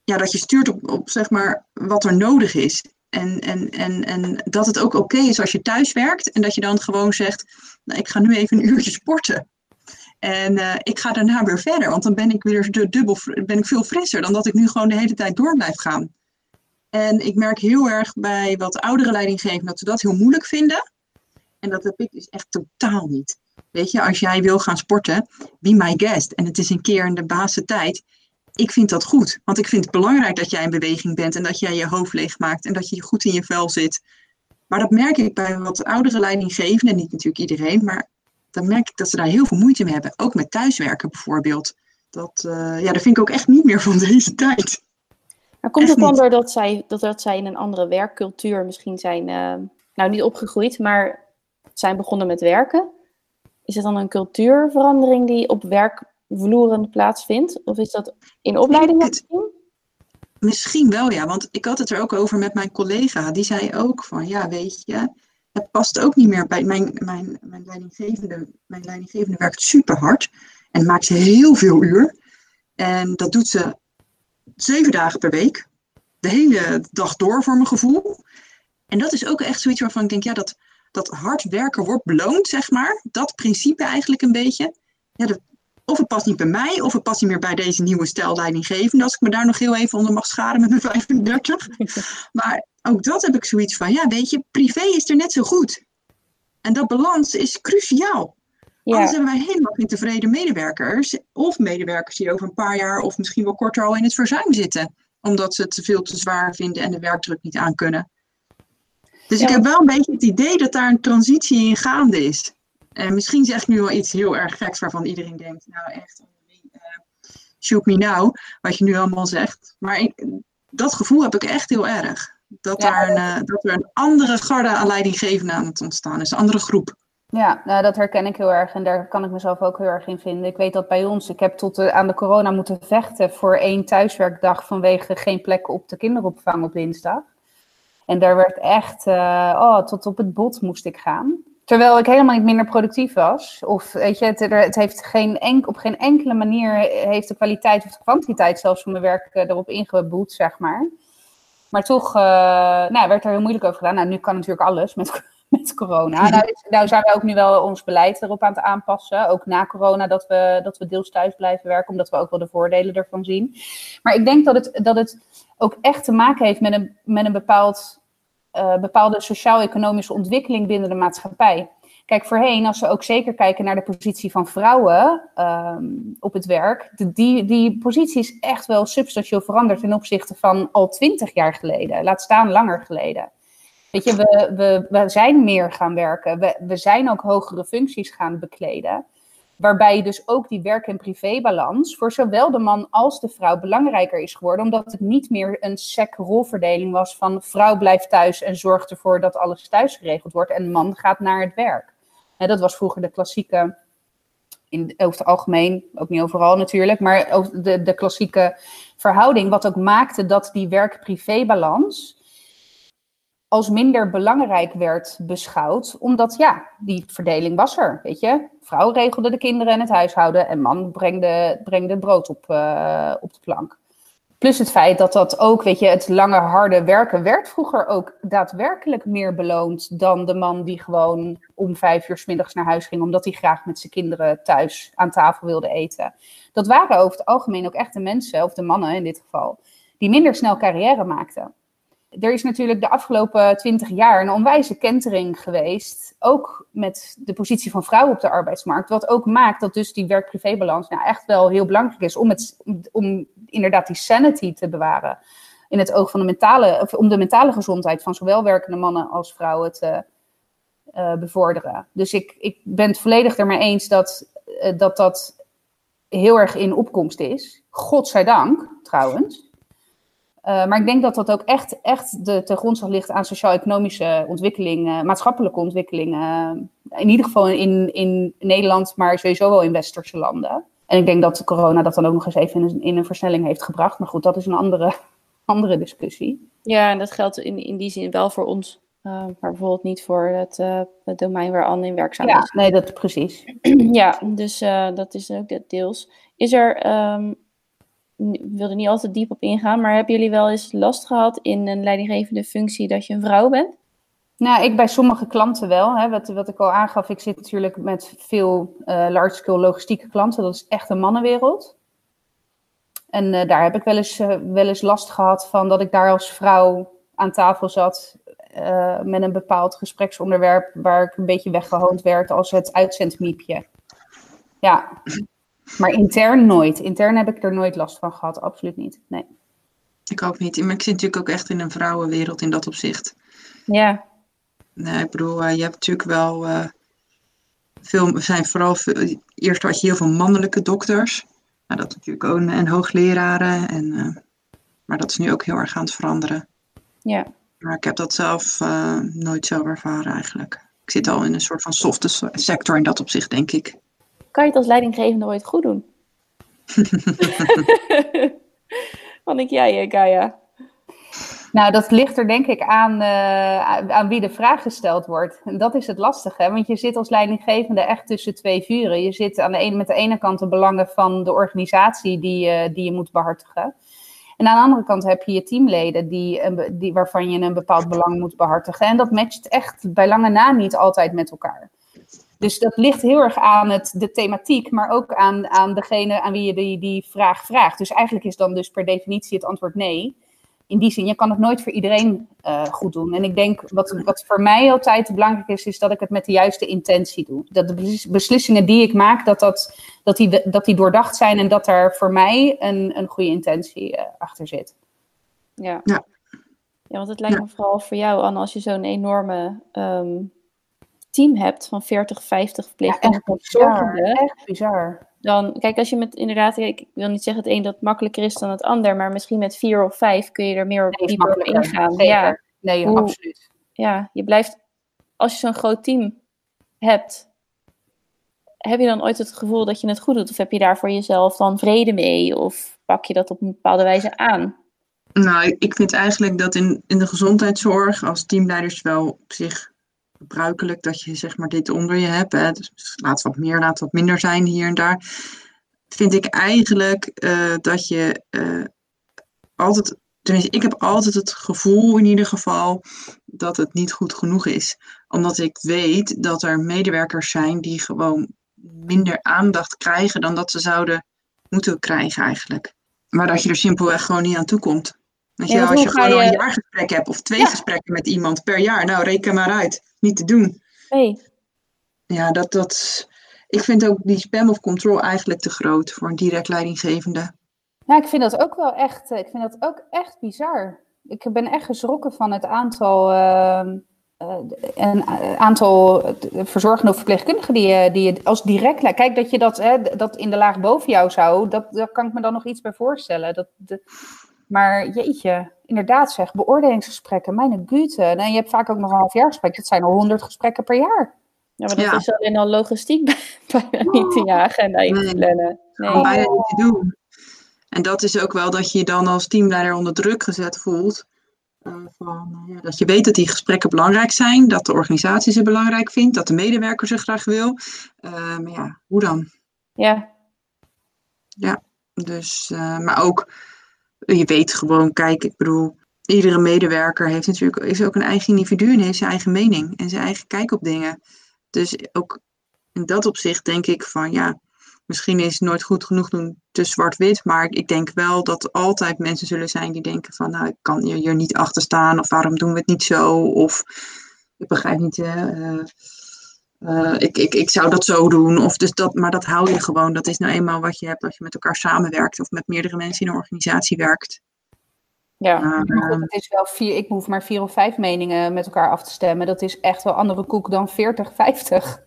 ja, dat je stuurt op, op zeg maar, wat er nodig is. En, en, en, en dat het ook oké is als je thuis werkt en dat je dan gewoon zegt, nou, ik ga nu even een uurtje sporten. En uh, ik ga daarna weer verder, want dan ben ik weer dubbel, ben ik veel frisser dan dat ik nu gewoon de hele tijd door blijf gaan. En ik merk heel erg bij wat oudere leidinggevenden dat ze dat heel moeilijk vinden. En dat heb ik dus echt totaal niet. Weet je, als jij wil gaan sporten, be my guest. En het is een keer in de basis tijd. Ik vind dat goed. Want ik vind het belangrijk dat jij in beweging bent en dat jij je hoofd leeg maakt en dat je goed in je vel zit. Maar dat merk ik bij wat oudere leidinggevenden, niet natuurlijk iedereen, maar dan merk ik dat ze daar heel veel moeite mee hebben. Ook met thuiswerken bijvoorbeeld. Dat, uh, ja, dat vind ik ook echt niet meer van deze tijd. Maar komt het dan doordat zij, dat, dat zij in een andere werkcultuur misschien zijn, uh, nou niet opgegroeid, maar zijn begonnen met werken? Is het dan een cultuurverandering die op werkvloeren plaatsvindt? Of is dat in opleidingen misschien? Misschien wel, ja. Want ik had het er ook over met mijn collega. Die zei ook van, ja, weet je, het past ook niet meer bij mijn, mijn, mijn leidinggevende. Mijn leidinggevende werkt super hard en maakt ze heel veel uur. En dat doet ze zeven dagen per week. De hele dag door voor mijn gevoel. En dat is ook echt zoiets waarvan ik denk, ja, dat, dat hard werken wordt beloond, zeg maar. Dat principe eigenlijk een beetje. Ja, of het past niet bij mij, of het past niet meer bij deze nieuwe stijl leidinggevende. Als ik me daar nog heel even onder mag scharen met mijn 35. Maar ook dat heb ik zoiets van, ja, weet je, privé is er net zo goed. En dat balans is cruciaal. Ja. Anders hebben wij helemaal geen tevreden medewerkers. Of medewerkers die over een paar jaar of misschien wel korter al in het verzuim zitten. Omdat ze het te veel te zwaar vinden en de werkdruk niet aan kunnen. Dus ik heb wel een beetje het idee dat daar een transitie in gaande is. En misschien zeg ik nu wel iets heel erg geks waarvan iedereen denkt, nou echt, uh, shoot me now, wat je nu allemaal zegt. Maar ik, dat gevoel heb ik echt heel erg. Dat, daar een, uh, dat er een andere garde aan leidinggevenden aan het ontstaan is, een andere groep. Ja, nou, dat herken ik heel erg en daar kan ik mezelf ook heel erg in vinden. Ik weet dat bij ons, ik heb tot de, aan de corona moeten vechten voor één thuiswerkdag vanwege geen plek op de kinderopvang op dinsdag. En daar werd echt, uh, oh, tot op het bot moest ik gaan. Terwijl ik helemaal niet minder productief was. Of weet je, het, het heeft geen enk, op geen enkele manier heeft de kwaliteit of de kwantiteit zelfs van mijn werk uh, erop ingeboet, zeg maar. Maar toch uh, nou, werd er heel moeilijk over gedaan. Nou, nu kan natuurlijk alles met met corona. Nou, nou, zijn we ook nu wel ons beleid erop aan het aanpassen. Ook na corona dat we, dat we deels thuis blijven werken. Omdat we ook wel de voordelen ervan zien. Maar ik denk dat het, dat het ook echt te maken heeft met een, met een bepaald, uh, bepaalde sociaal-economische ontwikkeling binnen de maatschappij. Kijk, voorheen, als we ook zeker kijken naar de positie van vrouwen um, op het werk, de, die, die positie is echt wel substantieel veranderd ten opzichte van al twintig jaar geleden. Laat staan langer geleden. Weet je, we, we, we zijn meer gaan werken. We, we zijn ook hogere functies gaan bekleden. Waarbij dus ook die werk- en privébalans voor zowel de man als de vrouw belangrijker is geworden. Omdat het niet meer een sec rolverdeling was van vrouw blijft thuis en zorgt ervoor dat alles thuis geregeld wordt. En man gaat naar het werk. En dat was vroeger de klassieke, in, over het algemeen, ook niet overal natuurlijk, maar de, de klassieke verhouding. Wat ook maakte dat die werk-privé-balans als minder belangrijk werd beschouwd. Omdat ja, die verdeling was er, weet je. Vrouw regelde de kinderen en het huishouden en man brengde, brengde brood op, uh, op de plank. Plus het feit dat dat ook, weet je, het lange harde werken werd vroeger ook daadwerkelijk meer beloond dan de man die gewoon om vijf uur s middags naar huis ging, omdat hij graag met zijn kinderen thuis aan tafel wilde eten. Dat waren over het algemeen ook echt de mensen, of de mannen in dit geval, die minder snel carrière maakten er is natuurlijk de afgelopen twintig jaar een onwijze kentering geweest. Ook met de positie van vrouwen op de arbeidsmarkt. Wat ook maakt dat dus die werk-privé-balans nou echt wel heel belangrijk is. Om, het, om inderdaad die sanity te bewaren. In het oog van de mentale, of om de mentale gezondheid van zowel werkende mannen als vrouwen te uh, bevorderen. Dus ik, ik ben het volledig ermee eens dat, uh, dat dat heel erg in opkomst is. Godzijdank, trouwens. Uh, maar ik denk dat dat ook echt, echt de, de grondslag ligt aan sociaal-economische ontwikkeling, uh, maatschappelijke ontwikkeling. Uh, in ieder geval in, in Nederland, maar sowieso wel in westerse landen. En ik denk dat corona dat dan ook nog eens even in een, in een versnelling heeft gebracht. Maar goed, dat is een andere, andere discussie. Ja, en dat geldt in, in die zin wel voor ons. maar bijvoorbeeld niet voor het, het domein waar Anne in werkzaam ja, is. Nee, dat precies. ja, dus dat is ook deels. Is er um, wil er niet altijd diep op ingaan, maar hebben jullie wel eens last gehad in een leidinggevende functie dat je een vrouw bent? Nou, ik bij sommige klanten wel. Hè. Wat, wat ik al aangaf, ik zit natuurlijk met veel uh, large-scale logistieke klanten. Dat is echt een mannenwereld. En uh, daar heb ik wel eens, uh, wel eens last gehad van dat ik daar als vrouw aan tafel zat met een bepaald gespreksonderwerp waar ik een beetje weggehoond werd als het uitzendmiepje. Ja, maar intern nooit. Intern heb ik er nooit last van gehad. Absoluut niet. Nee. Ik ook niet. Maar ik zit natuurlijk ook echt in een vrouwenwereld in dat opzicht. Ja. Nee, ik bedoel, uh, je hebt natuurlijk wel uh, veel, zijn vooral veel, eerst had je heel veel mannelijke dokters. Nou, dat natuurlijk ook en hoogleraren. En, uh, maar dat is nu ook heel erg aan het veranderen. Ja. Maar ik heb dat zelf nooit zo ervaren eigenlijk. Ik zit al in een soort van softe sector in dat opzicht, denk ik kan je het als leidinggevende ooit goed doen? Wat denk jij, Gaia? Nou, dat ligt er denk ik aan, uh, aan wie de vraag gesteld wordt. En dat is het lastige, want je zit als leidinggevende echt tussen twee vuren. Je zit aan de ene, met de ene kant de belangen van de organisatie die, uh, die je moet behartigen. En aan de andere kant heb je je teamleden die, die, waarvan je een bepaald belang moet behartigen. En dat matcht echt bij lange na niet altijd met elkaar. Dus dat ligt heel erg aan het, de thematiek, maar ook aan, aan degene aan wie je die, die vraag vraagt. Dus eigenlijk is dan dus per definitie het antwoord nee. In die zin, je kan het nooit voor iedereen uh, goed doen. En ik denk, wat, wat voor mij altijd belangrijk is, is dat ik het met de juiste intentie doe. Dat de beslissingen die ik maak, dat, dat, dat, die, dat die doordacht zijn en dat daar voor mij een, een goede intentie uh, achter zit. Ja. ja. Ja, want het lijkt me vooral voor jou, Anne, als je zo'n enorme um, team hebt van 40, 50 verpleegkundigen ja, echt bizar. Dan, kijk, als je met inderdaad, ik wil niet zeggen het een dat makkelijker is dan het ander, maar misschien met vier of vijf kun je er meer op, nee, op ingaan. Zeker. Ja, nee, Hoe, absoluut. Ja, je blijft, als je zo'n groot team hebt, heb je dan ooit het gevoel dat je het goed doet? Of heb je daar voor jezelf dan vrede mee? Of pak je dat op een bepaalde wijze aan? Nou, ik vind eigenlijk dat in, in de gezondheidszorg als teamleiders wel op zich gebruikelijk dat je zeg maar dit onder je hebt. Hè? Dus laat wat meer, laat wat minder zijn hier en daar. Vind ik eigenlijk uh, dat je uh, altijd, tenminste ik heb altijd het gevoel in ieder geval dat het niet goed genoeg is. Omdat ik weet dat er medewerkers zijn die gewoon minder aandacht krijgen dan dat ze zouden moeten krijgen eigenlijk. Maar dat je er simpelweg gewoon niet aan toe komt. Weet je, ja, als je gewoon je... een jaargesprek hebt of twee ja. gesprekken met iemand per jaar, nou reken maar uit niet te doen. Nee. Ja, dat, dat, ik vind ook die spam of control eigenlijk te groot voor een direct leidinggevende. Ja, ik vind dat ook wel echt, ik vind dat ook echt bizar. Ik ben echt geschrokken van het aantal, uh, een aantal verzorgende of verpleegkundigen die je, die je als direct... Kijk, dat je dat, hè, dat in de laag boven jou zou, dat, daar kan ik me dan nog iets bij voorstellen. Dat, de, maar jeetje, inderdaad zeg, beoordelingsgesprekken, mijn gute. En je hebt vaak ook nog een halfjaargesprek. Dat zijn al honderd gesprekken per jaar. Ja, maar dat ja. is alleen al logistiek bijna niet in je agenda in te plannen. Nee. bijna niet te doen. En dat is ook wel dat je je dan als teamleider onder druk gezet voelt. Uh, van, uh, ja, dat je weet dat die gesprekken belangrijk zijn, dat de organisatie ze belangrijk vindt, dat de medewerker ze graag wil. Uh, maar ja, hoe dan? Ja. Ja, dus, maar ook je weet gewoon, kijk, ik bedoel, iedere medewerker heeft natuurlijk, is ook een eigen individu en heeft zijn eigen mening en zijn eigen kijk op dingen. Dus ook in dat opzicht denk ik van ja, misschien is het nooit goed genoeg doen te zwart-wit, maar ik denk wel dat er altijd mensen zullen zijn die denken van nou, ik kan hier niet achter staan of waarom doen we het niet zo of ik begrijp niet, uh, uh, ik, ik, ik zou dat zo doen. Of dus dat, maar dat hou je gewoon. Dat is nou eenmaal wat je hebt als je met elkaar samenwerkt of met meerdere mensen in een organisatie werkt. Ja, maar goed, het is wel vier, ik hoef maar vier of vijf meningen met elkaar af te stemmen. Dat is echt wel andere koek dan 40, 50.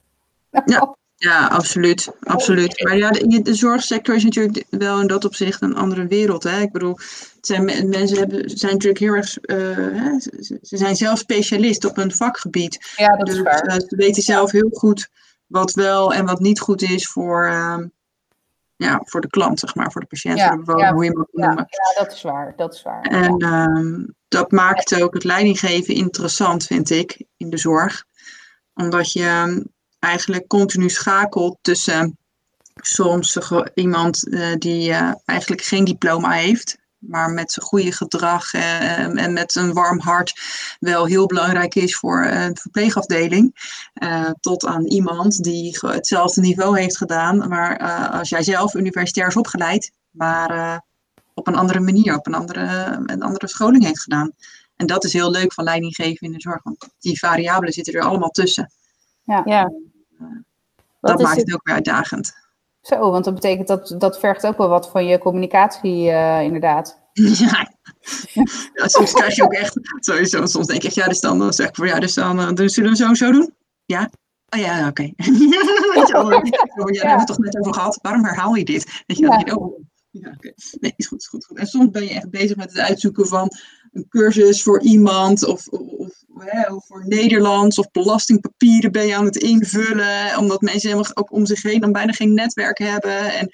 Ja, ja absoluut. absoluut. Maar ja, de, de, zorgsector is natuurlijk wel in dat opzicht een andere wereld. Hè? Ik bedoel, het zijn, mensen hebben, zijn natuurlijk heel erg. Uh, hè, ze, zijn zelf specialist op een vakgebied. Ja, dat dus, is waar. Uh, ze weten zelf heel goed wat wel en wat niet goed is voor. Uh, ja, voor de klant, zeg maar, voor de patiënt, ja, voor de bewoner, ja, hoe je hem ja, noemen. Ja, dat is waar, dat is waar. En um, dat maakt ook het leidinggeven interessant, vind ik, in de zorg. Omdat je eigenlijk continu schakelt tussen soms iemand uh, die uh, eigenlijk geen diploma heeft, maar met zijn goede gedrag uh, en met een warm hart wel heel belangrijk is voor een verpleegafdeling. tot aan iemand die hetzelfde niveau heeft gedaan, maar als jij zelf universitair is opgeleid, maar op een andere manier, op een andere, een andere scholing heeft gedaan. En dat is heel leuk van leidinggeven in de zorg, want die variabelen zitten er allemaal tussen. Ja. ja dat maakt het ook weer uitdagend. Zo, want dat betekent dat dat vergt ook wel wat van je communicatie, uh, inderdaad. Ja. ja, soms krijg je ook echt, sowieso, soms denk ik echt, ja, dus dan, zeg ik voor ja, dus dan, uh, dus zullen we zo zo doen? Ja. Oh ja, oké. Okay. ja, daar hebben we het toch net over gehad. Waarom herhaal je dit? Weet je, ja. oh, ja, okay. Nee, is goed, is goed, goed. En soms ben je echt bezig met het uitzoeken van een cursus voor iemand of, of, hè, of voor Nederlands of belastingpapieren ben je aan het invullen, omdat mensen helemaal ook om zich heen dan bijna geen netwerk hebben. En,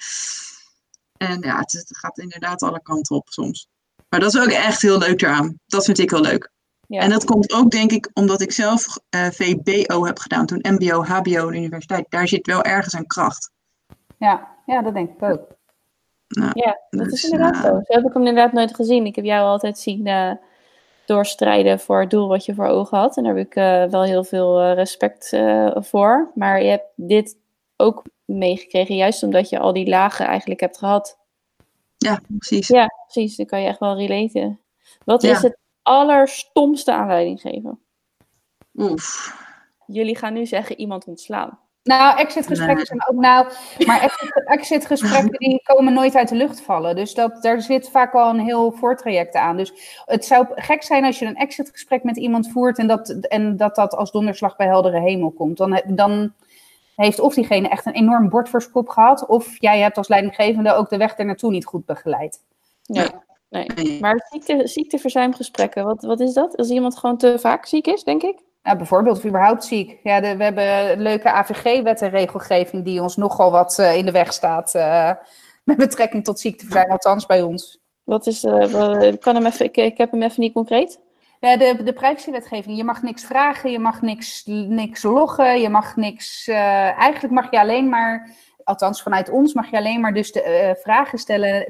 en ja, het, het gaat inderdaad alle kanten op soms. Maar dat is ook echt heel leuk eraan. Dat vind ik heel leuk. Ja. En dat komt ook, denk ik, omdat ik zelf uh, eh, VBO heb gedaan toen, MBO, HBO, de universiteit. Daar zit wel ergens een kracht. Ja, ja dat denk ik ook. Nou, ja, dat dus, is inderdaad uh, zo. Zo heb ik hem inderdaad nooit gezien. Ik heb jou altijd zien uh, doorstrijden voor het doel wat je voor ogen had. En daar heb ik uh, wel heel veel respect voor. Maar je hebt dit ook meegekregen, juist omdat je al die lagen eigenlijk hebt gehad. Ja, precies. Ja, precies. Dan kan je echt wel relaten. Wat is het allerstomste aanleiding geven? Oef. Jullie gaan nu zeggen iemand ontslaan. Nou, exitgesprekken zijn ook nou, maar exitgesprekken die komen nooit uit de lucht vallen. Dus dat, daar zit vaak al een heel voortraject aan. Dus het zou gek zijn als je een exitgesprek met iemand voert en dat en dat, dat als donderslag bij heldere hemel komt. Dan, dan heeft of diegene echt een enorm bord voor zijn kop gehad, of jij hebt als leidinggevende ook de weg er naartoe niet goed begeleid. Ja. Nee. Maar ziekte, ziekteverzuimgesprekken, wat, wat is dat? Als iemand gewoon te vaak ziek is, denk ik? Ja, bijvoorbeeld of überhaupt ziek. Ja, de, we hebben een leuke AVG-wet en regelgeving die ons nogal wat uh, in de weg staat uh, met betrekking tot ziekteverzuim, althans bij ons. Wat is, uh, kan hem even, ik, ik, heb hem even niet concreet. Ja, de, de privacywetgeving. Je mag niks vragen, je mag niks, niks loggen, je mag niks... eigenlijk mag je alleen maar, althans vanuit ons, mag je alleen maar dus de, vragen stellen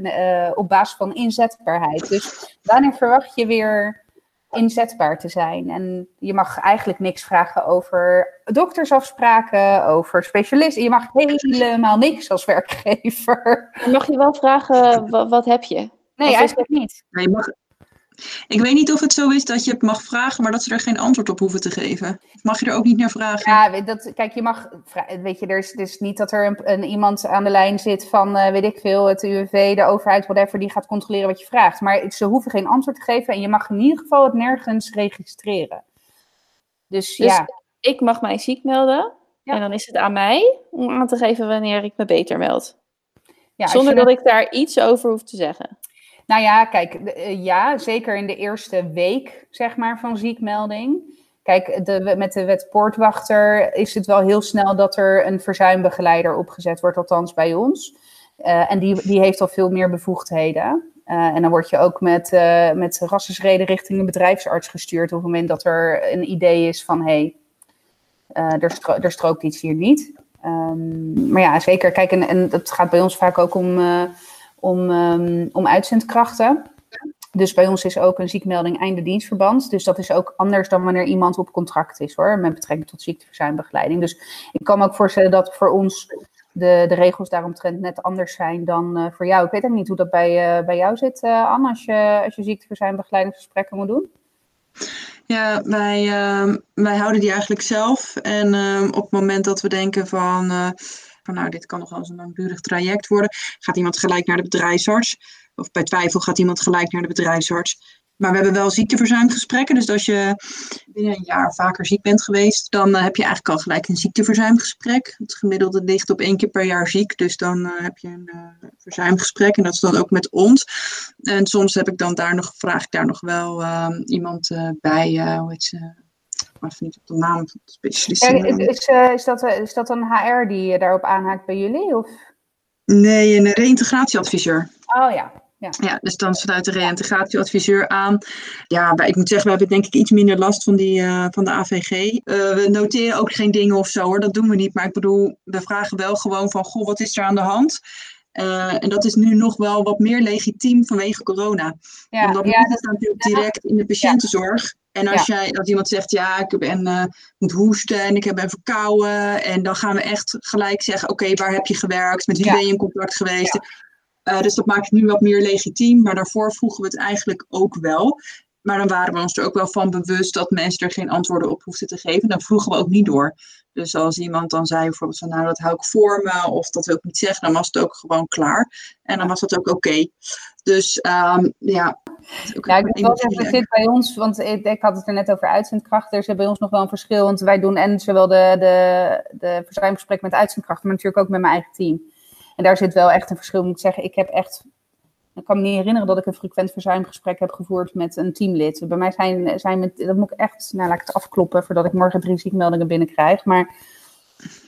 op basis van inzetbaarheid. Dus wanneer verwacht je weer inzetbaar te zijn. En je mag eigenlijk niks vragen over doktersafspraken, over specialisten. Je mag helemaal niks als werkgever. mag je wel vragen, wat, wat heb je? Nee, eigenlijk niet. Nee, je mag, ik weet niet of het zo is dat je het mag vragen, maar dat ze er geen antwoord op hoeven te geven. Mag je er ook niet naar vragen? Ja, dat, kijk, je mag, weet je, er is dus niet dat er een, een, iemand aan de lijn zit van, uh, weet ik veel, het UWV, de overheid, whatever, die gaat controleren wat je vraagt. Maar ze hoeven geen antwoord te geven en je mag in ieder geval het nergens registreren. Dus, dus ja. ik mag mij ziek melden en dan is het aan mij om aan te geven wanneer ik me beter meld. Ja, Zonder dat ik daar iets over hoef te zeggen. Nou ja, kijk, eh, ja, zeker in de eerste week, zeg maar, van ziekmelding. Kijk, de, met de wet poortwachter is het wel heel snel dat er een verzuimbegeleider opgezet wordt, althans bij ons. Uh, en die, die heeft al veel meer bevoegdheden. Uh, en dan word je ook met, uh, met rassensreden richting een bedrijfsarts gestuurd op het moment dat er een idee is van hé, hey, er, er strookt iets hier niet. Um, maar ja, zeker. Kijk, en, en dat gaat bij ons vaak ook om om, um, om uitzendkrachten. Dus bij ons is ook een ziekmelding einde dienstverband. Dus dat is ook anders dan wanneer iemand op contract is hoor, met betrekking tot ziekteverzuimbegeleiding. Dus ik kan me ook voorstellen dat voor ons de, de regels daaromtrent net anders zijn dan uh, voor jou. Ik weet ook niet hoe dat bij, uh, bij jou zit, uh, Anne, als je, als je ziekteverzuimbegeleidingsgesprekken moet doen. Ja, wij, uh, wij houden die eigenlijk zelf. En uh, op het moment dat we denken van, van nou, dit kan nog wel eens een langdurig traject worden, gaat iemand gelijk naar de bedrijfsarts. Of bij twijfel gaat iemand gelijk naar de bedrijfsarts. Maar we hebben wel ziekteverzuimgesprekken. Dus als je binnen een jaar vaker ziek bent geweest, dan uh, heb je eigenlijk al gelijk een ziekteverzuimgesprek. Het gemiddelde ligt op één keer per jaar ziek. Dus dan uh, heb je een uh, verzuimgesprek. En dat is dan ook met ons. En soms heb ik dan daar nog, vraag ik daar nog wel ehm, iemand bij. hoe heet ze? Even niet op de naam van de specialist. Is, is, dat, is dat een HR die daarop aanhaakt bij jullie? Of? Nee, een reïntegratieadviseur. Oh ja, ja. ja, dus dan sluit de reïntegratieadviseur aan. Ja, ik moet zeggen, we hebben denk ik iets minder last van, die, uh, van de AVG. Uh, we noteren ook geen dingen of zo hoor, dat doen we niet. Maar ik bedoel, we vragen wel gewoon van, goh, wat is er aan de hand? Uh, en dat is nu nog wel wat meer legitiem vanwege corona. Ja, Omdat ja, dat natuurlijk direct in de patiëntenzorg. En als, ja. jij, als iemand zegt, ja, ik ben, uh, moet hoesten en ik heb ben verkouden. En dan gaan we echt gelijk zeggen, oké, okay, waar heb je gewerkt? Met wie ja. ben je in contact geweest? Uh, dus dat maakt het nu wat meer legitiem. Maar daarvoor vroegen we het eigenlijk ook wel. Maar dan waren we ons er ook wel van bewust dat mensen er geen antwoorden op hoefden te geven. Dan vroegen we ook niet door. Dus als iemand dan zei bijvoorbeeld van nou dat hou ik voor me of dat wil ik niet zeggen, dan was het ook gewoon klaar. En dan was dat ook oké. Okay. Dus um, ja. Ja, ik wil zeggen, zit bij ons, want ik, ik, had het er net over uitzendkrachten. Er zit bij ons nog wel een verschil, want wij doen en zowel de, de, de verzuimgesprek met uitzendkrachten, maar natuurlijk ook met mijn eigen team. En daar zit wel echt een verschil. Moet ik zeggen, ik heb echt. Ik kan me niet herinneren dat ik een frequent verzuimgesprek heb gevoerd met een teamlid. Bij mij zijn, zijn met, dat moet ik echt, nou laat ik het afkloppen voordat ik morgen drie ziekmeldingen binnenkrijg. Maar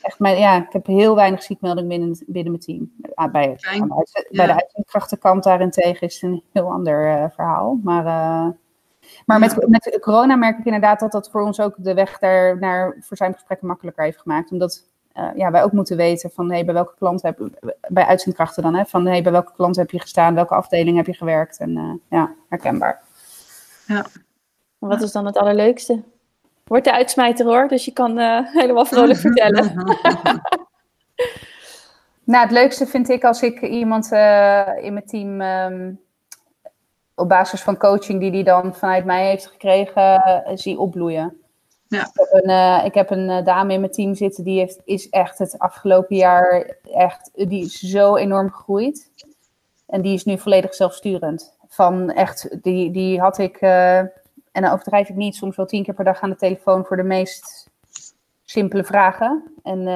echt, mijn, ja, ik heb heel weinig ziekmeldingen binnen, binnen mijn team. Ah, bij, bij, bij de uitzendkrachtenkant daarentegen is het een heel ander uh, verhaal. Maar, uh, maar met, met corona merk ik inderdaad dat dat voor ons ook de weg daar naar verzuimgesprekken makkelijker heeft gemaakt. Omdat uh, ja, wij ook moeten weten van hey, bij welke klant heb bij uitzendkrachten dan, hè, van hey, bij welke klant heb je gestaan, welke afdeling heb je gewerkt en uh, ja, herkenbaar. Ja. Wat is dan het allerleukste? Wordt de uitsmijter hoor, dus je kan uh, helemaal vrolijk vertellen. nou, het leukste vind ik als ik iemand in mijn team um, op basis van coaching die die dan vanuit mij heeft gekregen, zie opbloeien. Ja. Ik heb een, uh, ik heb een uh, dame in mijn team zitten die heeft, is echt het afgelopen jaar echt, die is zo enorm gegroeid. En die is nu volledig zelfsturend. Van echt, die, die had ik, uh, en dan overdrijf ik niet, soms wel tien keer per dag aan de telefoon voor de meest simpele vragen. En,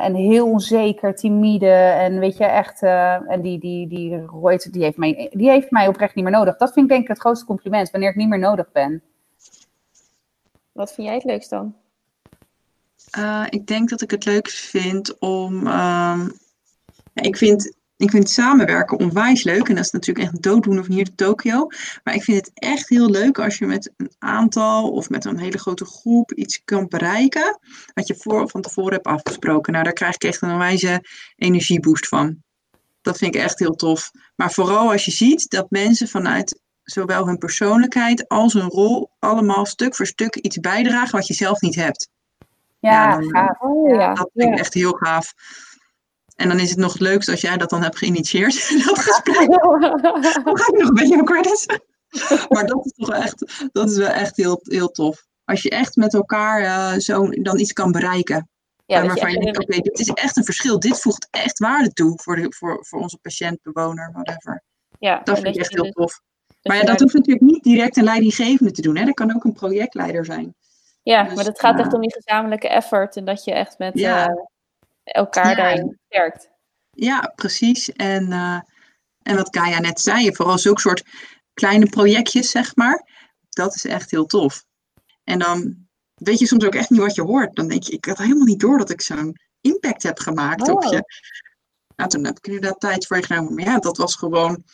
en heel onzeker, timide en weet je, echt, en die, die, die die heeft, mij, die heeft mij oprecht niet meer nodig. Dat vind ik denk ik het grootste compliment, wanneer ik niet meer nodig ben. Wat vind jij het leukst dan? Uh, ik denk dat ik het leukst vind om. Uh, ik, vind, ik vind samenwerken onwijs leuk. En dat is natuurlijk echt dooddoen van hier to Tokio. Maar ik vind het echt heel leuk als je met een aantal of met een hele grote groep iets kan bereiken. Wat je voor, van tevoren hebt afgesproken. Nou, daar krijg ik echt een onwijze energieboost van. Dat vind ik echt heel tof. Maar vooral als je ziet dat mensen vanuit zowel hun persoonlijkheid als hun rol allemaal stuk voor stuk iets bijdragen wat je zelf niet hebt. Ja, ja dan, gaaf. Oh, ja. Dat vind ik echt heel gaaf. En dan is het nog het leukst als jij dat dan hebt geïnitieerd, dat gesprek. dan ga ik nog een beetje mijn credits. maar dat is toch echt, dat is wel echt heel, heel tof. Als je echt met elkaar uh, zo dan iets kan bereiken. Ja, waarvan je denkt, oké, okay, dit is echt een verschil. Dit voegt echt waarde toe voor, de, voor, voor onze patiënt, bewoner, whatever. Ja, dat vind ik echt heel tof. Maar ja, dat hoeft natuurlijk niet direct een leidinggevende te doen. Hè? Dat kan ook een projectleider zijn. Ja, dus, maar het gaat echt om die gezamenlijke effort en dat je echt met ja. uh, elkaar ja. daarin werkt. Ja, precies. En, uh, en wat Kaya net zei, vooral zulke soort kleine projectjes, zeg maar. Dat is echt heel tof. En dan weet je soms ook echt niet wat je hoort. Dan denk je, ik had helemaal niet door dat ik zo'n impact heb gemaakt oh. op je. Nou, toen heb ik inderdaad tijd voor je genomen. Maar ja, dat was gewoon,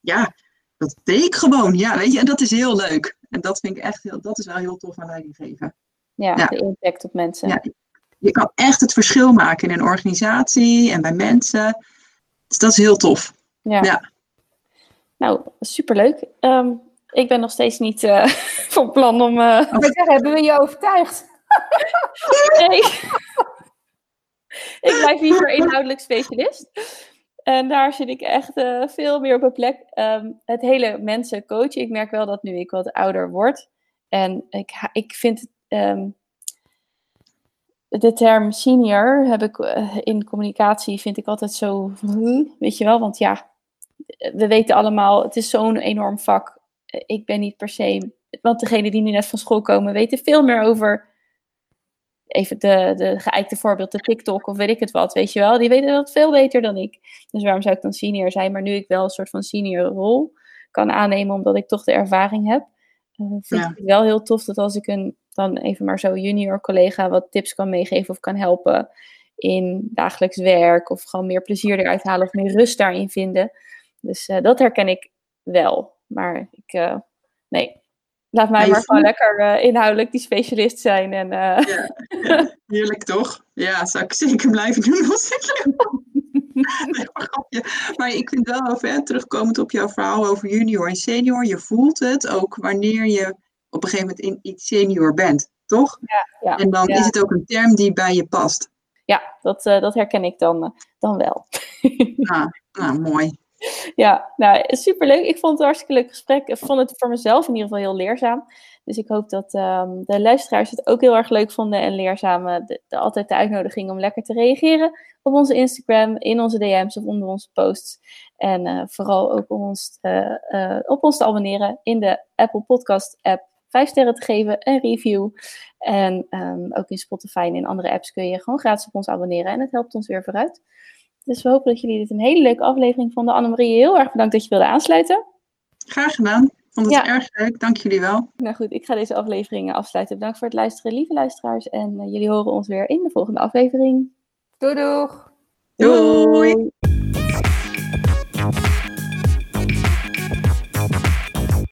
ja, dat deed ik gewoon. Ja, weet je, en dat is heel leuk. En dat vind ik echt heel, dat is wel heel tof aan leiding geven. Ja, ja. de impact op mensen. Ja, je kan echt het verschil maken in een organisatie en bij mensen. Dus dat is heel tof. Ja. ja. Nou, superleuk. Um, ik ben nog steeds niet uh, van plan om. Uh... hebben we je overtuigd? nee. ik blijf liever inhoudelijk specialist. En daar zit ik echt uh, veel meer op een plek. Um, het hele mensen coachen. Ik merk wel dat nu ik wat ouder word. En ik, ik vind um, de term senior heb ik uh, in communicatie vind ik altijd zo, weet je wel, want ja, we weten allemaal, het is zo'n enorm vak. Ik ben niet per se, want degenen die nu net van school komen weten veel meer over even de, de geëikte voorbeeld, de TikTok of weet ik het wat, weet je wel. Die weten dat veel beter dan ik. Dus waarom zou ik dan senior zijn? Maar nu ik wel een soort van senior rol kan aannemen, omdat ik toch de ervaring heb, uh, vind ik het wel heel tof dat als ik een dan even maar zo junior collega wat tips kan meegeven of kan helpen in dagelijks werk of gewoon meer plezier eruit halen of meer rust daarin vinden. Dus uh, dat herken ik wel. Maar ik, uh, nee, Laat mij maar gewoon lekker uh, inhoudelijk die specialist zijn. En, uh... ja, ja, heerlijk toch? Ja, zou ik zeker blijven doen als ik nee, maar, maar ik vind wel, over, terugkomend op jouw verhaal over junior en senior, je voelt het ook wanneer je op een gegeven moment in iets senior bent, toch? Ja, ja, en dan is het ook een term die bij je past. Ja, dat, uh, dat herken ik dan, dan wel. ah, nou, mooi. Ja, nou, superleuk. Ik vond het een hartstikke leuk gesprek. Ik vond het voor mezelf in ieder geval heel leerzaam. Dus ik hoop dat um, de luisteraars het ook heel erg leuk vonden en leerzaam. De, de, altijd de uitnodiging om lekker te reageren op onze Instagram, in onze DM's of onder onze posts. En uh, vooral ook om ons, uh, op ons te abonneren in de Apple Podcast app. Vijf sterren te geven, een review. En um, ook in Spotify en in andere apps kun je gewoon gratis op ons abonneren. En het helpt ons weer vooruit. Dus we hopen dat jullie dit een hele leuke aflevering vonden. Annemarie, heel erg bedankt dat je wilde aansluiten. Graag gedaan. Ik vond het ja. erg leuk. Dank jullie wel. Nou goed, ik ga deze aflevering afsluiten. Bedankt voor het luisteren, lieve luisteraars. En uh, jullie horen ons weer in de volgende aflevering. Doei doeg! Doei! Doei.